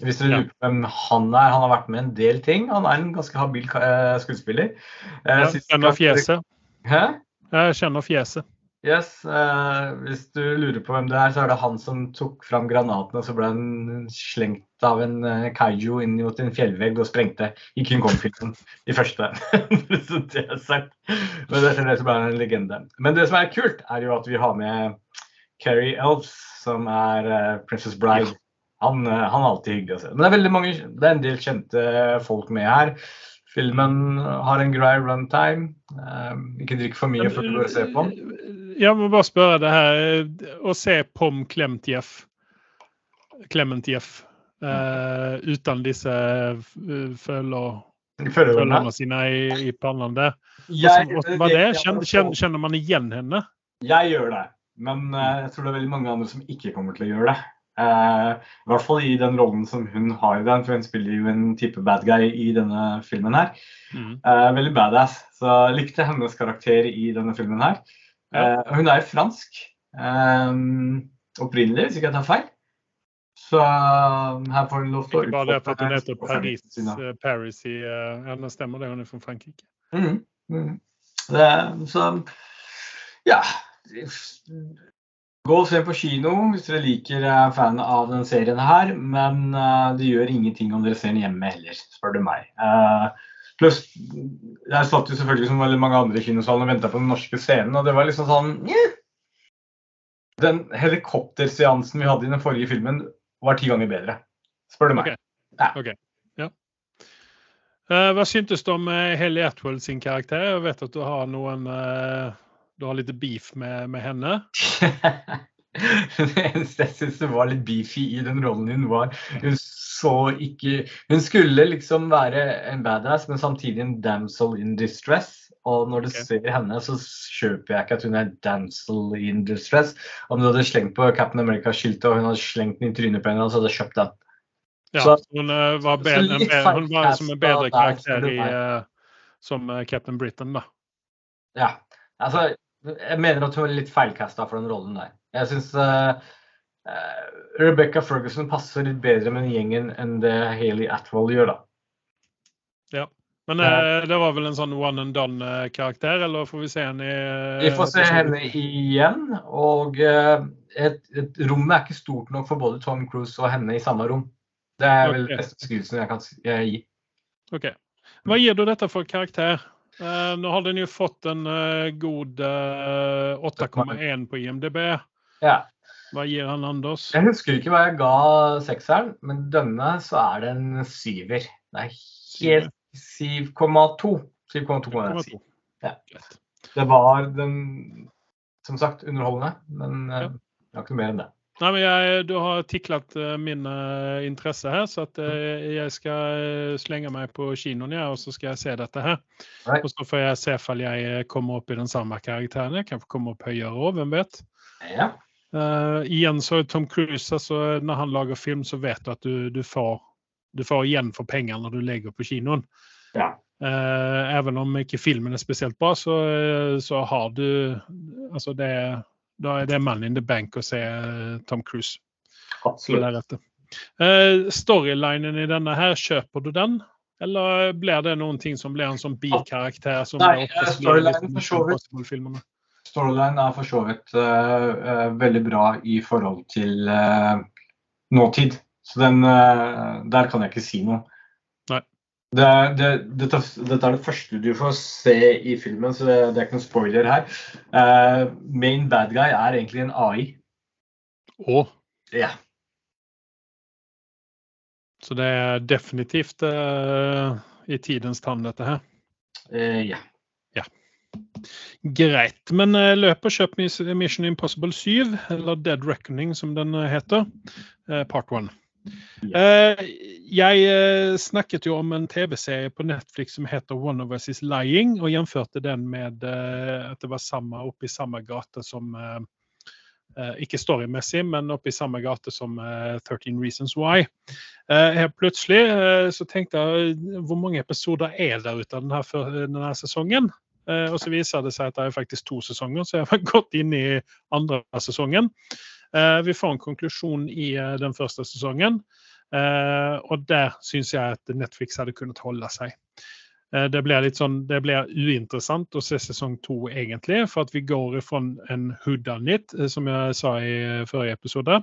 Hvis dere lurer på hvem han er, han har vært med en del ting. Han er en ganske habil eh, skuespiller. Eh,
Ja, kjenner fjeset.
Hæ?
Jeg kjenner fjeset.
Yes, uh, Hvis du lurer på hvem det er, så er det han som tok fram granaten, og så ble han slengt av en uh, kaiju inn mot en fjellvegg og sprengte i King Kong-filmen i første. så det er sagt. Men etter det så ble han en legende. Men det som er kult, er jo at vi har med Carrie Elves, som er uh, Princess Bride. Han, eh, han er alltid hyggelig å se. Men det er veldig mange, det er en del kjente folk med her. Filmen har en grei runtime. Eh, ikke drikk for mye før du og ser på den.
Jeg må bare spørre det her Å se Pom Klemtjeff Klementjeff uh, uten disse følger føler,
Føler du
følerne
meg?
sine i, i pannen der.
Jeg,
Hvordan, hvordan var det? Kjenner, kjenner, man igjen henne?
jeg gjør det, men eh, jeg tror det er veldig mange andre som ikke kommer til å gjøre det. Eh, I hvert fall i den rollen som hun har i den, for hun spiller jo en type bad guy i denne filmen her.
Mm.
Eh, veldig badass. Så jeg likte hennes karakter i denne filmen her. Eh, hun er fransk eh, opprinnelig, hvis ikke jeg tar feil. Så her får hun lov til å
Ikke bare det at hun heter Paris, Paris i uh, Ja, stemmer det, hun er fra Frankrike.
Mm, mm. Det, så ja. Gå og se på kino hvis dere liker er fan av den serien her. Men uh, det gjør ingenting om dere ser den hjemme heller, spør du meg. Uh, Pluss, jeg satt jo selvfølgelig som veldig mange andre i kinosalen og venta på den norske scenen, og det var liksom sånn yeah. Den helikopterseansen vi hadde i den forrige filmen, var ti ganger bedre, spør du meg.
Ok. Ja. Eh, hva syntes du om uh, Helly Atwell sin karakter? Jeg vet at du har noen eh, Du har litt beef med, med henne.
det eneste jeg syns var litt beefy i den rollen hun var Hun så ikke Hun skulle liksom være en badass, men samtidig en damsel in distress. Og når du
okay.
ser henne, så kjøper jeg ikke at hun er damsel in distress. Om du hadde slengt på Captain America-skiltet og hun hadde slengt den i trynet på henne, så hadde jeg kjøpt den.
Ja,
Så-
hun, eh, var bedre, hun var som en bedre karakter i, eh, som eh, Captain Britain, da.
Ja. Altså, jeg mener at hun var litt feilkasta for den rollen der. Jeg syns Rebecca Ferguson passer litt bedre med den gjengen enn det Hayley Atwell gjør, da. Ja.
Men uh, det var vel en sånn one and done-karakter, eller får vi se henne i uh,
Vi får se henne igjen, og uh, et, et rommet er ikke stort nok for både Tom Cruise og henne i samme rom. Det er vel
Ok.
beste beskrivelsen jeg kan eh, gi.
Ok. Hva gir du dette for karakter? Eh, nå har den jo fått en eh, god eh, 8,1 på IMDb.
Ja.
Hva gir han Anders?
Jeg husker ikke hva jeg ga sekseren, men denne så er det en syver. Er helt 7,2. 7,2 må jeg si. Ja. Det var den, som sagt, underholdende, men eh,
Ja.
det var ikke mer enn det.
Nei, men jeg, du har tiklet eh, min eh, interesse her, så at, eh, jeg skal slenge meg på kinoen ja, og så skal jeg se dette her.
Nei.
Og så får jeg se om jeg kommer opp i den samme karakteren. Jeg kan komme opp høyere òg, hvem vet.
Ja.
Uh, igjen så Tom Cruise, altså, når han lager film, så vet du at du, du, får, du får igjen for penger når du legger på kinoen.
Ja.
Uh, even om ikke filmen er spesielt bra, så, så har du Altså, det, da er det man in the bank å se eh, Tom Cruise.
Absolutt.
Deretter. Eh, storylinen i denne her, kjøper du den? Eller blir det noen ting som blir en sånn bikarakter? som
Nei, eh, storylinen for så vidt. Storyline er for så vidt uh, uh, veldig bra i forhold til nåtid. Så den, der kan jeg ikke si noe. Det, er- det, dette, dette er det første du får se i filmen, så det, det er ikke noen spoiler her. Uh, main bad guy er egentlig en AI.
Å,
Ja.
så det er definitivt uh, i tidens tann, dette her.
Uh, ja.
Greit. Men uh, løp og kjøp Mission Impossible 7, eller Dead Reckoning som den heter. Part 1. Eh, jeg eh, snakket jo om en TV-serie på Netflix som heter One of Us Is Lying, og gjenførte den med eh, at det var samme, oppe i samme gate som Ikke storymessig, men oppe i samme gate som eh, 13 Reasons Why. Helt plutselig så tenkte jeg hvor mange episoder er der ute av denne, denne sesongen? Og så viser det seg at det er faktisk to sesonger, så jeg har gått inn i andre sesongen. Eh, vi får en konklusjon i eh, den første sesongen, eh, og der syns jeg at Netflix hadde kunnet holde seg. Det blir litt sånn, det blir uinteressant å se sesong to, egentlig, for at vi går fra en whodunit, eh, som jeg sa i forrige episode,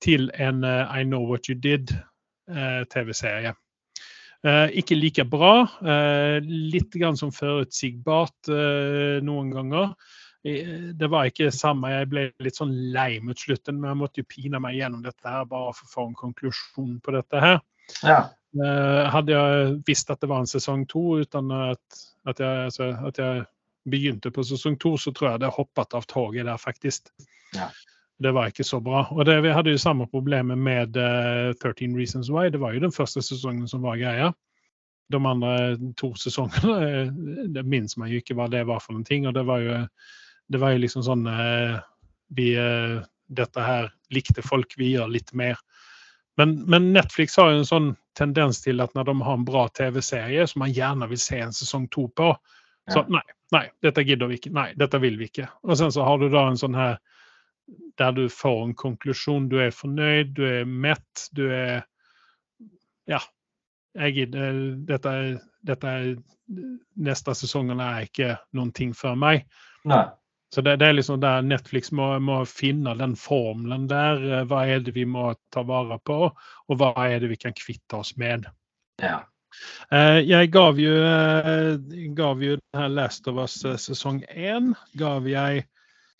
til en I Know What You Did-TV-serie. Eh, ikke like bra. Eh, litt grann som forutsigbart eh, noen ganger. Eh, Det var ikke det samme. Jeg ble litt sånn lei mot slutten, men jeg måtte jo pine meg gjennom dette her bare for å få en konklusjon på dette her.
ja.
Eh, hadde jeg visst at det var en sesong to uten at, at, jeg, altså, at jeg begynte på sesong to, så tror jeg det hoppet av toget der, faktisk.
Ja.
Det var ikke så bra. Og det, vi hadde jo samme problemet med uh, 13 Reasons Why. Det var jo den første sesongen som var greia. De andre to sesongene eh, det minnes man jo ikke hva det var for noen ting. Og det var jo, det var jo liksom sånn eh, vi, eh, Dette her likte folk, vi gjør litt mer. Men, men Netflix har jo en sånn tendens til at når de har en bra TV-serie som man gjerne vil se en sesong to på, så nei, nei, dette gidder vi ikke. Nei, dette vil vi ikke. Og sen så har du da en sånn her der du får en konklusjon. Du er fornøyd, du er mett, du er Ja. Jeg gidder Dette, dette Neste sesongen er ikke noen ting for meg.
Nei.
Så det, det er liksom der Netflix må, må finne den formelen der. Eh, Hva er det vi må ta vare på, og hva er det vi kan kvitte oss med?
Ja.
Eh, jeg gav jo, eh, gav jo denne Last of Us sesong 1 gav jeg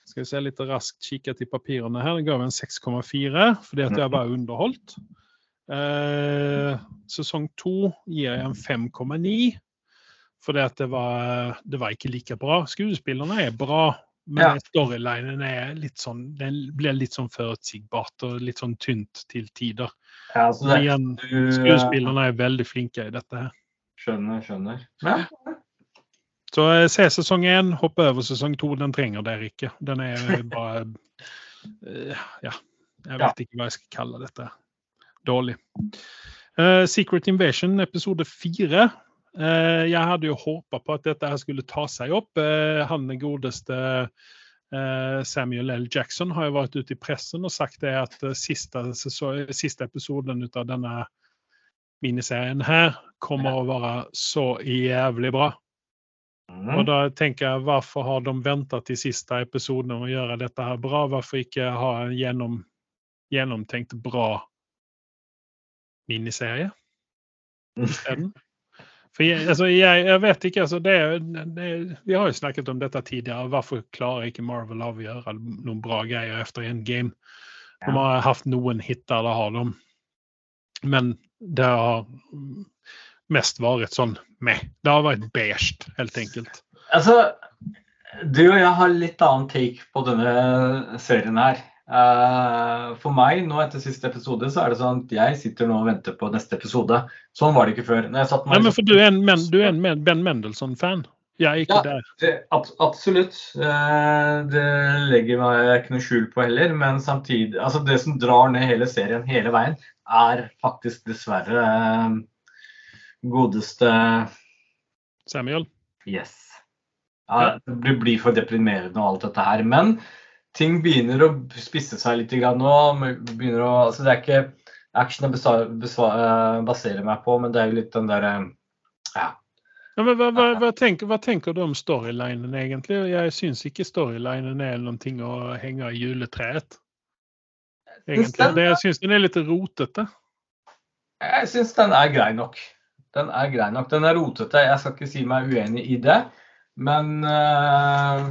skal vi se litt raskt kikket i papirene her. Den gav en 6,4 fordi at jeg var underholdt. Sesong 2 gir jeg en 5,9 fordi at det var, det var ikke like bra. Skuespillerne er bra, men
Ja.
storylinen er litt sånn, den blir litt sånn forutsigbart og litt sånn tynt til tider.
ja så det,
Igjen,
du,
skuespillerne er veldig flinke i dette her.
Skjønner, skjønner. Ja.
Så eh, se sesong én, hopp over sesong to. Den trenger dere ikke. Den er bare eh, Ja, jeg vet ikke hva jeg skal kalle dette. Dårlig. Uh, Secret Invasion episode fire. Eh, jeg hadde jo håpa på at dette her skulle ta seg opp. Eh, han godeste eh, Samuel L. Jackson har jo vært ute i pressen og sagt det at siste, siste episoden ut av denne miniserien her kommer å være så jævlig bra.
Mm.
Og da tenker jeg, hvorfor har de ventet til siste episoden med å gjøre dette her bra? Hvorfor ikke ha en gjennom, gjennomtenkt bra miniserie isteden? For jeg, altså, jeg, jeg vet ikke, altså det, det, Vi har jo snakket om dette tidligere. Hvorfor klarer ikke Marvel å gjøre noen bra greier etter en game? De har hatt noen hiter, det har de. Men det har mest vært sånn meh. Det har vært beige, helt enkelt.
Altså, du og jeg har litt annen take på denne serien her. Eh, for meg, nå etter siste episode, så er det sånn at jeg sitter nå og venter på neste episode. Sånn var det ikke før. Når jeg
Nei, men for du er en, men, du er en Ben Mendelssohn-fan? Jeg er ikke
Ja.
der.
Det, ab absolutt. Eh, det legger meg ikke noe skjul på heller. Men samtidig altså Det som drar ned hele serien hele veien, er faktisk dessverre eh, godeste
Samuel.
Yes. Ja, det blir for deprimerende og alt dette her. Men ting begynner å spisse seg litt grann nå. Begynner å, altså det er ikke action jeg eh, baserer meg på, men det er jo litt den derre ja.
Ja, men hva, hva, hva, tenker, hva tenker du om storylinen, egentlig? Jeg syns ikke storylinen er noe å henge i juletreet. Egentlig. Det, jeg syns den er litt rotete.
Jeg syns den er grei nok. Den er grei nok. Den er rotete. Jeg skal ikke si meg uenig i det. Men eh,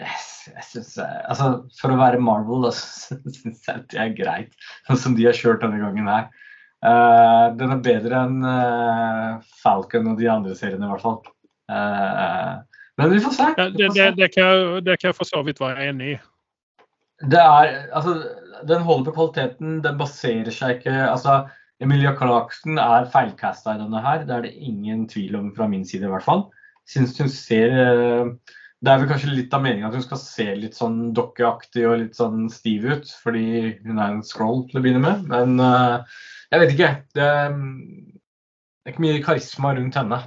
jeg, jeg syns Altså, for å være Marvel, da, så syns jeg det er greit. Sånn som de har kjørt denne gangen her. Uh, den er bedre enn uh, Falcon og de andre seriene, i hvert fall. Uh, men vi får se. Vi
det,
se.
det,
det,
det, kan jeg, det kan jeg for så vidt være enig i.
Det er, altså, den holder på kvaliteten. Den baserer seg ikke altså, Emilia Clarkson er feilcasta i denne her. Det er det ingen tvil om fra min side, i hvert fall. Synes hun ser eh, Det er vel kanskje litt av meningen at hun skal se litt sånn dokkeaktig og litt sånn stiv ut, fordi hun er en scroll til å begynne med. Men eh, jeg vet ikke. Det, det er ikke mye karisma rundt henne.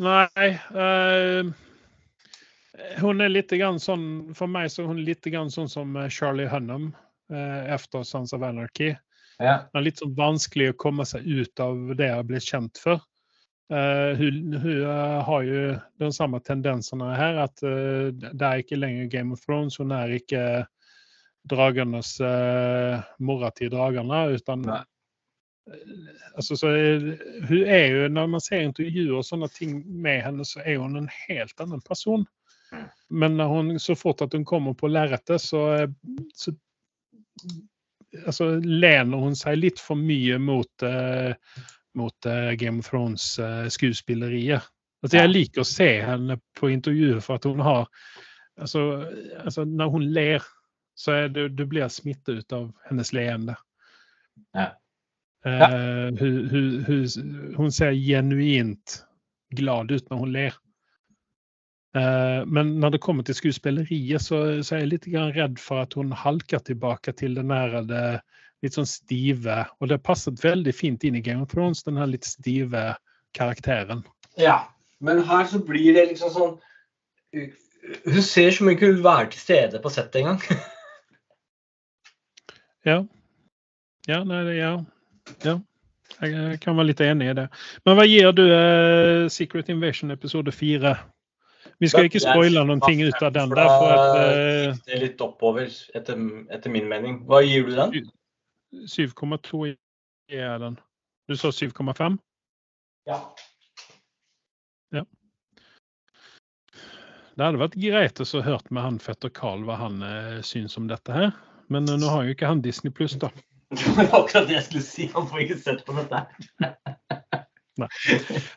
Nei Uh, Hun er litt grann sånn For meg så er hun litt grann sånn som eh, Charlie Hunnam eh, etter Sons of Anarchy.
Ja.
Det er litt sånn vanskelig å komme seg ut av det jeg har blitt kjent for. Eh, hun hun eh, har jo de samme tendensene her, at eh, det er ikke lenger Game of Thrones. Hun er ikke dragenes mora til dragene, utan altså, så hun er jo, Når man ser intervjuer og sånne ting med henne, så er hun en helt annen person. Men når hun, så fort at hun kommer på lerretet, så, så altså, lener hun seg litt for mye mot, eh, mot eh, Game of Thrones-skuespilleriet. altså, jeg liker å se henne på intervjuer for at hun har altså, altså Når hun ler, så er det, du blir smittet ut av hennes leende.
Ja.
Eh, hun, hun, hun, hun ser genuint glad ut når hun ler. Uh, men når det kommer til skuespilleriet, så, så er jeg litt grann redd for at hun halker tilbake til den nærede litt sånn stive Og det passet veldig fint inn i Game of Thrones, den her litt stive karakteren.
Ja, men her så blir det liksom sånn Hun ser som hun ikke vil være til stede på settet engang.
Ja. Ja, nei, det- ja. ja. Jeg eh, kan være litt enig i det. Men hva gir du eh, Secret Invasion episode fire? Vi skal ikke spoile noen ting ut av den. der, for at, eh,
Det er litt oppover, etter, etter min mening. Hva gir du den?
7,2 er den. Du sa 7,5?
Ja. ja.
Det hadde vært greit å hørt med han fetter Carl hva han eh, syns om dette her. Men eh, nå har jo ikke han Disney pluss, da.
Det var akkurat det jeg skulle si. Han får ikke sett på dette.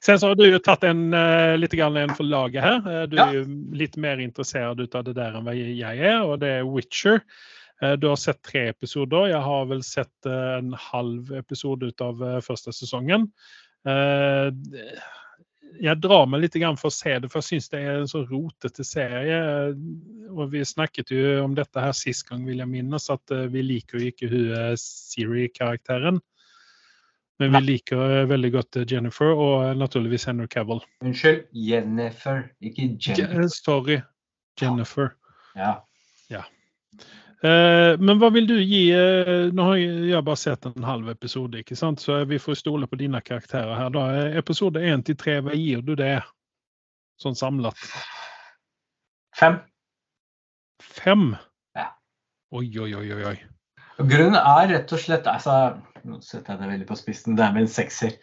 Sen så har du jo tatt en eh, litt grann en for laget her. Eh, du er jo litt mer interessert ut av det der enn hva jeg er, og det er Witcher. Eh, du har sett tre episoder. Jeg har vel sett eh, en halv episode ut av eh, første sesongen. Jeg drar meg litt for å se det, for jeg syns det er en så rotete serie. Og vi snakket jo om dette her sist gang, vil jeg minnes, at vi liker jo ikke hun Siri-karakteren. Men vi liker veldig godt Jennifer og naturligvis Henry Cavill.
Unnskyld. Jennifer, ikke Jennifer.
Sorry, Jennifer.
Ja.
Eh, men hva vil du gi eh, Nå har jeg, bare sett en halv episode, ikke sant? så vi får stole på dine karakterer her. da. Eh, Episode én til tre, hva gir du det sånn samlet?
Fem.
Fem?
Ja.
Oi, oi, oi, oi.
Grunnen er rett og slett altså, Nå setter jeg det veldig på spissen. Det er med en sekser.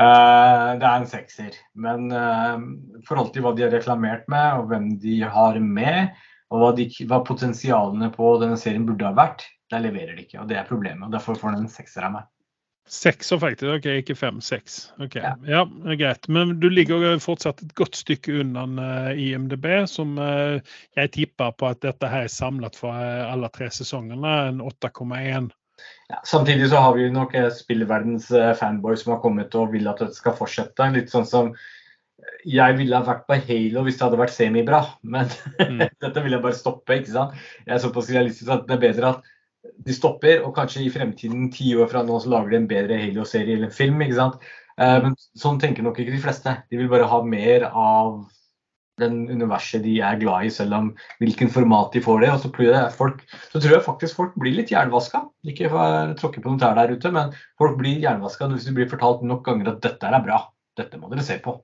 Uh, det er en sekser. Men uh, forhold til hva de har reklamert med, og hvem de har med, og hva, de, hva potensialene på denne serien burde ha vært, der leverer de ikke. Og det er problemet. og Derfor får den en sekser av meg.
Sekser, faktisk. OK, ikke fem. Seks. Ok,
Ja.
Ja, greit. Men du ligger fortsatt et godt stykke unna eh, IMDb, som eh, jeg tipper på at dette her er samlet for eh, alle tre sesongene. En 8,1.
Ja, samtidig så har vi nok spillverdens fanboys fanboy som har kommet og vil at dette skal fortsette. Litt sånn som jeg ville ha vært på Halo hvis det hadde vært semibra, men
Mm.
dette vil jeg bare stoppe. ikke sant? Jeg er såpass realistisk at det er bedre at de stopper, og kanskje i fremtiden, ti år fra nå, så lager de en bedre Halo-serie eller en film. ikke sant? Eh, men sånn tenker nok ikke de fleste. De vil bare ha mer av den universet de er glad i, selv om hvilken format de får det. Og så jeg, folk, så tror jeg faktisk folk blir litt jernvaska. Ikke tråkke på noen tær der ute, men folk blir jernvaska hvis de blir fortalt nok ganger at dette er bra. Dette må dere se på.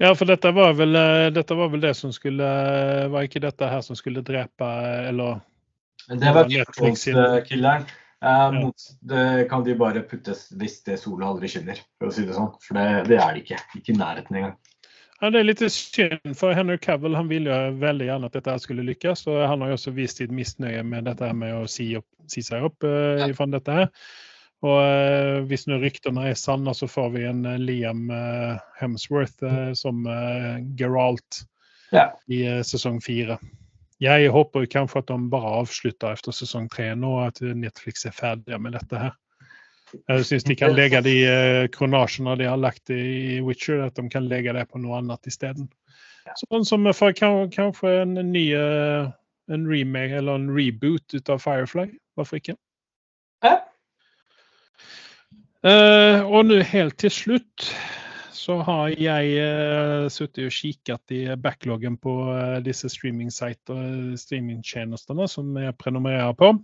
Ja, for dette var vel, eh, dette var vel det som skulle Var ikke dette her som skulle drepe Eller
Det var
Ja, Netflix sin-
killeren. Eh, mot, det kan de bare puttes hvis det sola aldri skinner, for å si det sånn. For det, det er det ikke. Ikke i nærheten engang.
Ja, Det er litt synd, for Henry Cavill han ville veldig gjerne at dette skulle lykkes. og Han har jo også vist sitt misnøye med dette med å si, opp, si seg opp uh,
Ja.
dette. her. Og eh, Hvis nå ryktene er sanne, så får vi en eh, Liam eh, Hemsworth eh, som Geralt
Ja.
i sesong fire. Jeg håper kanskje at de bare avslutter etter sesong tre nå, at Netflix er ferdige med dette her. Jeg syns de kan legge de kronasjene de har lagt i Witcher, at de kan legge det på noe annet isteden. Sånn som for kanskje en ny en remake eller en reboot ut av Firefly. Hvorfor ikke?
Ja.
Eh, og nå helt til slutt så har jeg uh, sittet og kikket i backloggen på uh, disse streamingtjenestene som jeg prenumererer på.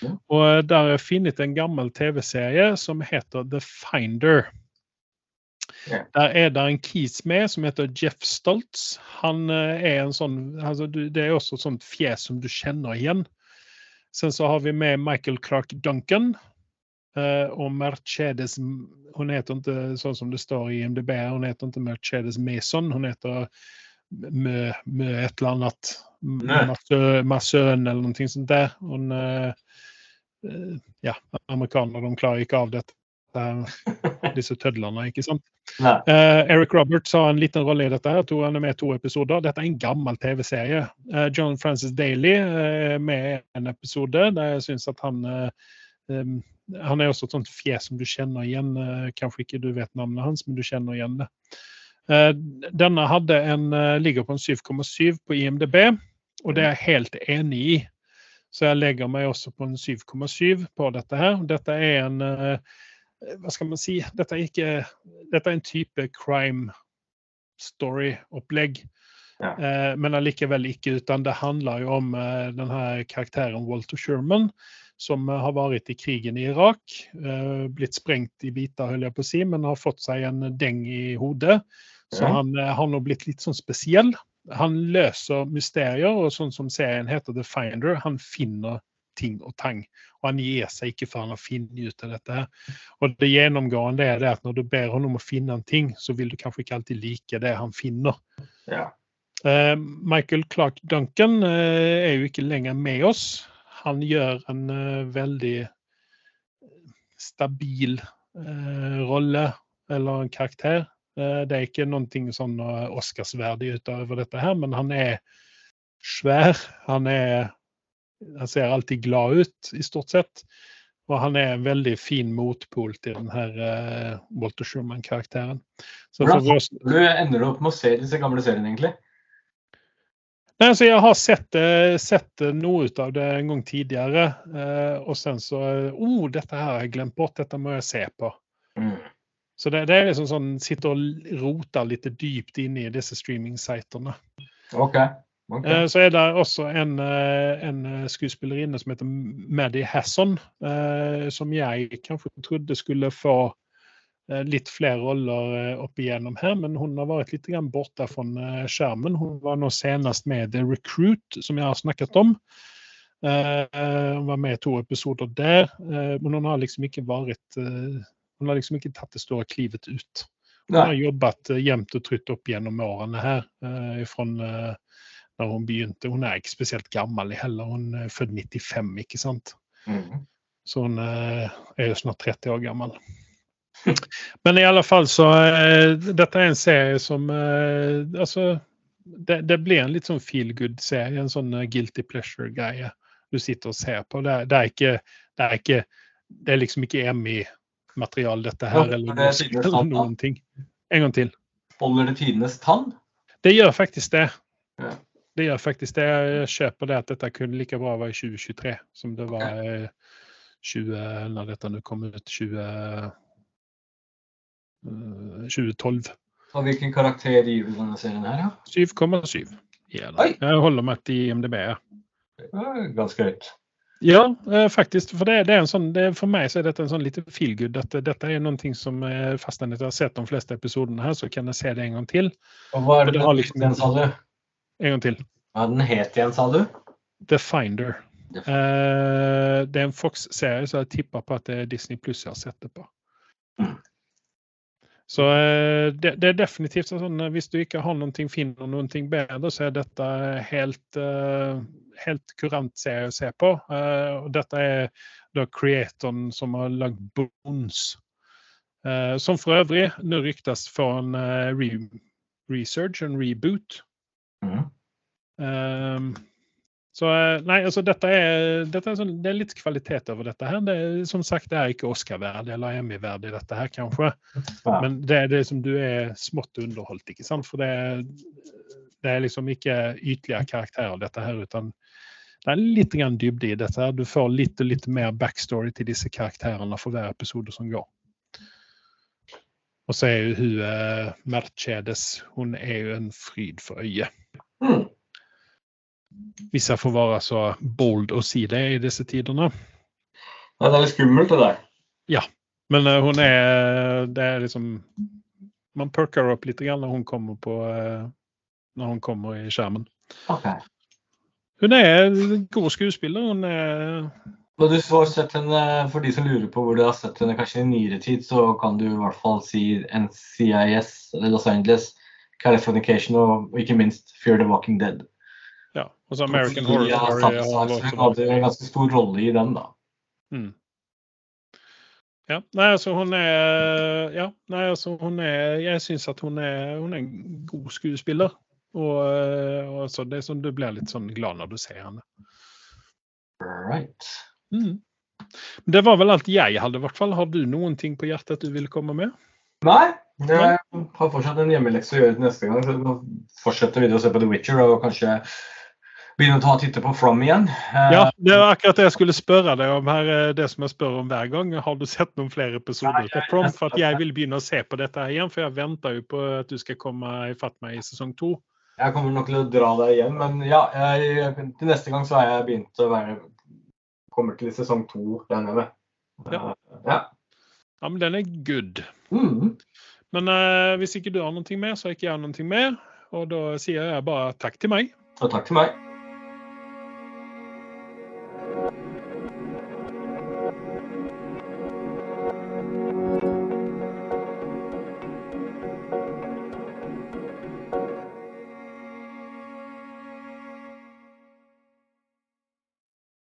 Ja.
Og eh, der har jeg funnet en gammel TV-serie som heter The Finder.
Ja.
Der er det en kis med som heter Jeff Stoltz. Han eh, er en sånn, altså, du- Det er også et sånt fjes som du kjenner igjen. Sen så har vi med Michael Clark Duncan. Eh, och Mercedes, hon heter inte sånn som det står i IMDB, hon heter inte Mercedes Mason, hon heter Mö, Mö ett eller annat. Marsøn eller noe sånt der. Hon, eh, eh, ja, amerikanere de klarer ikke av dette. Disse tødlene, ikke sant? Eh, Eric Roberts har en liten rolle i dette. her, to, Han er med i to episoder. Dette er en gammel TV-serie. Uh, John Francis Daly er med i en episode der jeg syns at han em, Han er også et sånt fjes som du kjenner igjen. eh, kanskje ikke du vet navnet hans, men du kjenner igjen det. Eh, denne en, eh, ligger på en 7,7 på IMDb, og det er jeg helt enig i. Så jeg legger meg også på en 7,7 på dette her. Dette er en Hva skal man si? Dette er ikke Dette er en type crime story-opplegg.
Ja.
Men allikevel ikke, utan det handler jo om denne karakteren Walter Sherman, som eh, har vært i krigen i Irak. Eh, blitt sprengt i biter, holder jeg på å si, men har fått seg en deng i hodet. Så
Ja.
han eh, har nå blitt litt sånn spesiell. Han løser mysterier, og sånn som serien heter The Finder, han finner ting og tang. Og han gir seg ikke før han har funnet ut av dette. her. Og det gjennomgående er det at når du ber ham om å finne en ting, så vil du kanskje ikke alltid like det han finner.
Ja.
Michael Clark Duncan er jo ikke lenger med oss. Han gjør en eh, veldig stabil eh, rolle, eller en karakter. Eh, det er ikke noe sånn Oscarsverdig utover dette her, men han er svær. Han er Han ser alltid glad ut, i stort sett. Og han er en veldig fin motpol til den her Walter Schumann-karakteren. For
Hvordan ender du opp med å se disse gamle seriene, egentlig?
Nei, altså jeg har sett, sett noe ut av det en gang tidligere. Eh, og sen så oh, dette her har jeg glemt bort, dette må jeg se på.
Mm.
Så det, det er liksom sånn sitte og rote litt dypt inne i disse streaming-sitene.
OK. Ok.
Eh, Så er det også en, eh, en skuespillerinne som heter Maddie Hasson, eh, som jeg kanskje trodde skulle få litt flere roller eh, opp igjennom her, men hun har vært litt borte fra eh, skjermen. Hun var nå senest med The Recruit, som jeg har snakket om. Eh, eh, Hun var med i to episoder der, eh, men hun har liksom ikke vært eh, Hun har liksom ikke tatt det store klivet ut. Hun har jobbet eh, jevnt og trutt opp gjennom årene her. eh, fra da hun begynte. Hun er ikke spesielt gammel heller. Hun er født 95, ikke sant.
Mm.
Så hun eh, er jo snart 30 år gammel. Men i alle fall så eh, Dette er en serie som eh, Altså, det, det blir en litt sånn feel good-serie. En sånn guilty pleasure-greie du sitter og ser på. Det, det, er ikke, det er ikke Det er liksom ikke EMI-materiale, dette her, eller,
er
noe- eller noen ting. En gang til.
Holder det tidenes tann?
Det gjør faktisk det.
Ja.
Det gjør faktisk det. Jeg kjøper det at dette kunne like bra være i 2023 som det var i 20, når dette nå kom ut 20, eh, 2012.
Og hvilken karakter gir du denne serien her, ja?
7,7. Ja, jeg holder meg til IMDb.
Ganske høyt.
Ja, eh, faktisk. For, det, det en sånn, det, for meg så er dette en sånn lite feel good. Dette, dette er ting som eh, fast jeg har sett de fleste episodene her, så kan jeg se det en gang til.
Og hva er det den
liksom-
igjen, sa du?
En gang til.
Hva den het igjen, sa du?
The Finder.
The
Eh, det er en Fox-serie, så jeg tipper på at det er Disney Pluss jeg har sett det på.
Mm.
Så eh, det, det er definitivt sånn at hvis du ikke har noe, finner noe bedre, så er dette helt, eh, helt kurant serie å se på. Eh, og dette er da creatoren som har lagd Bones. Eh, som for øvrig nå ryktes for en eh, re research, en reboot. Mm. Så eh, nei, altså dette er, dette er sånn, det er litt kvalitet over dette her. Det er, som sagt, det er ikke Oscar-verdig eller Emmy-verdig, dette her, kanskje. Men det er det som du er smått underholdt, ikke sant? For det er, det er liksom ikke ytterligere karakterer, dette her, utan det er litt grann dybde i dette. her. Du får litt og litt mer backstory til disse karakterene for hver episode som går. Og så er jo hun eh, Mercedes, hun er jo en fryd for øyet.
Mm.
Hvis jeg får være så bold å si det i disse tidene.
Ja, det er litt skummelt, det der.
Men uh, hun er Det er liksom Man perker opp litt grann når hun kommer på uh, Når hun kommer i skjermen.
Ok.
Hun er en god skuespiller. Hun er
Og du får sett henne, For de som lurer på hvor du har sett henne kanskje i nyere tid, så kan du i hvert fall si NCIS, Los Angeles, Californication og, og ikke minst Fear the Walking Dead.
Ja. Og så American Horror
Ja,
Story. Hun
hadde en ganske stor rolle i den, da.
Mm. Ja, nei, altså hun er Ja, nei, altså hun er Jeg syns at hun er, hun er en god skuespiller. Og, eh, og altså, det er sånn, du blir litt sånn glad når du ser henne.
Right.
Mm. Det var vel alt jeg hadde, i hvert fall. Har du noen ting på hjertet du vil komme med?
Nei, jeg har fortsatt en hjemmelekse å gjøre til neste gang. Så vi fortsette å se på The Witcher og kanskje begynne å ta og titte på From igjen. Eh,
Ja, det var akkurat det jeg skulle spørre deg om her. eh, Det som jeg spør om hver gang. Har du sett noen flere episoder
til
på
jeg-
For at jeg vil begynne å se på dette her igjen, for jeg venter jo på at du skal komme i fatt meg i sesong to.
Jeg kommer nok til å dra deg igjen, men ja, jeg, til neste gang så har jeg begynt å være Kommer til sesong to, regner jeg med.
Ja.
Eh, ja.
Ja, men den er good.
Mm.
Men uh, hvis ikke du har noe mer, så har ikke jeg noe mer. Og da sier jeg bare takk til meg.
Og takk til meg.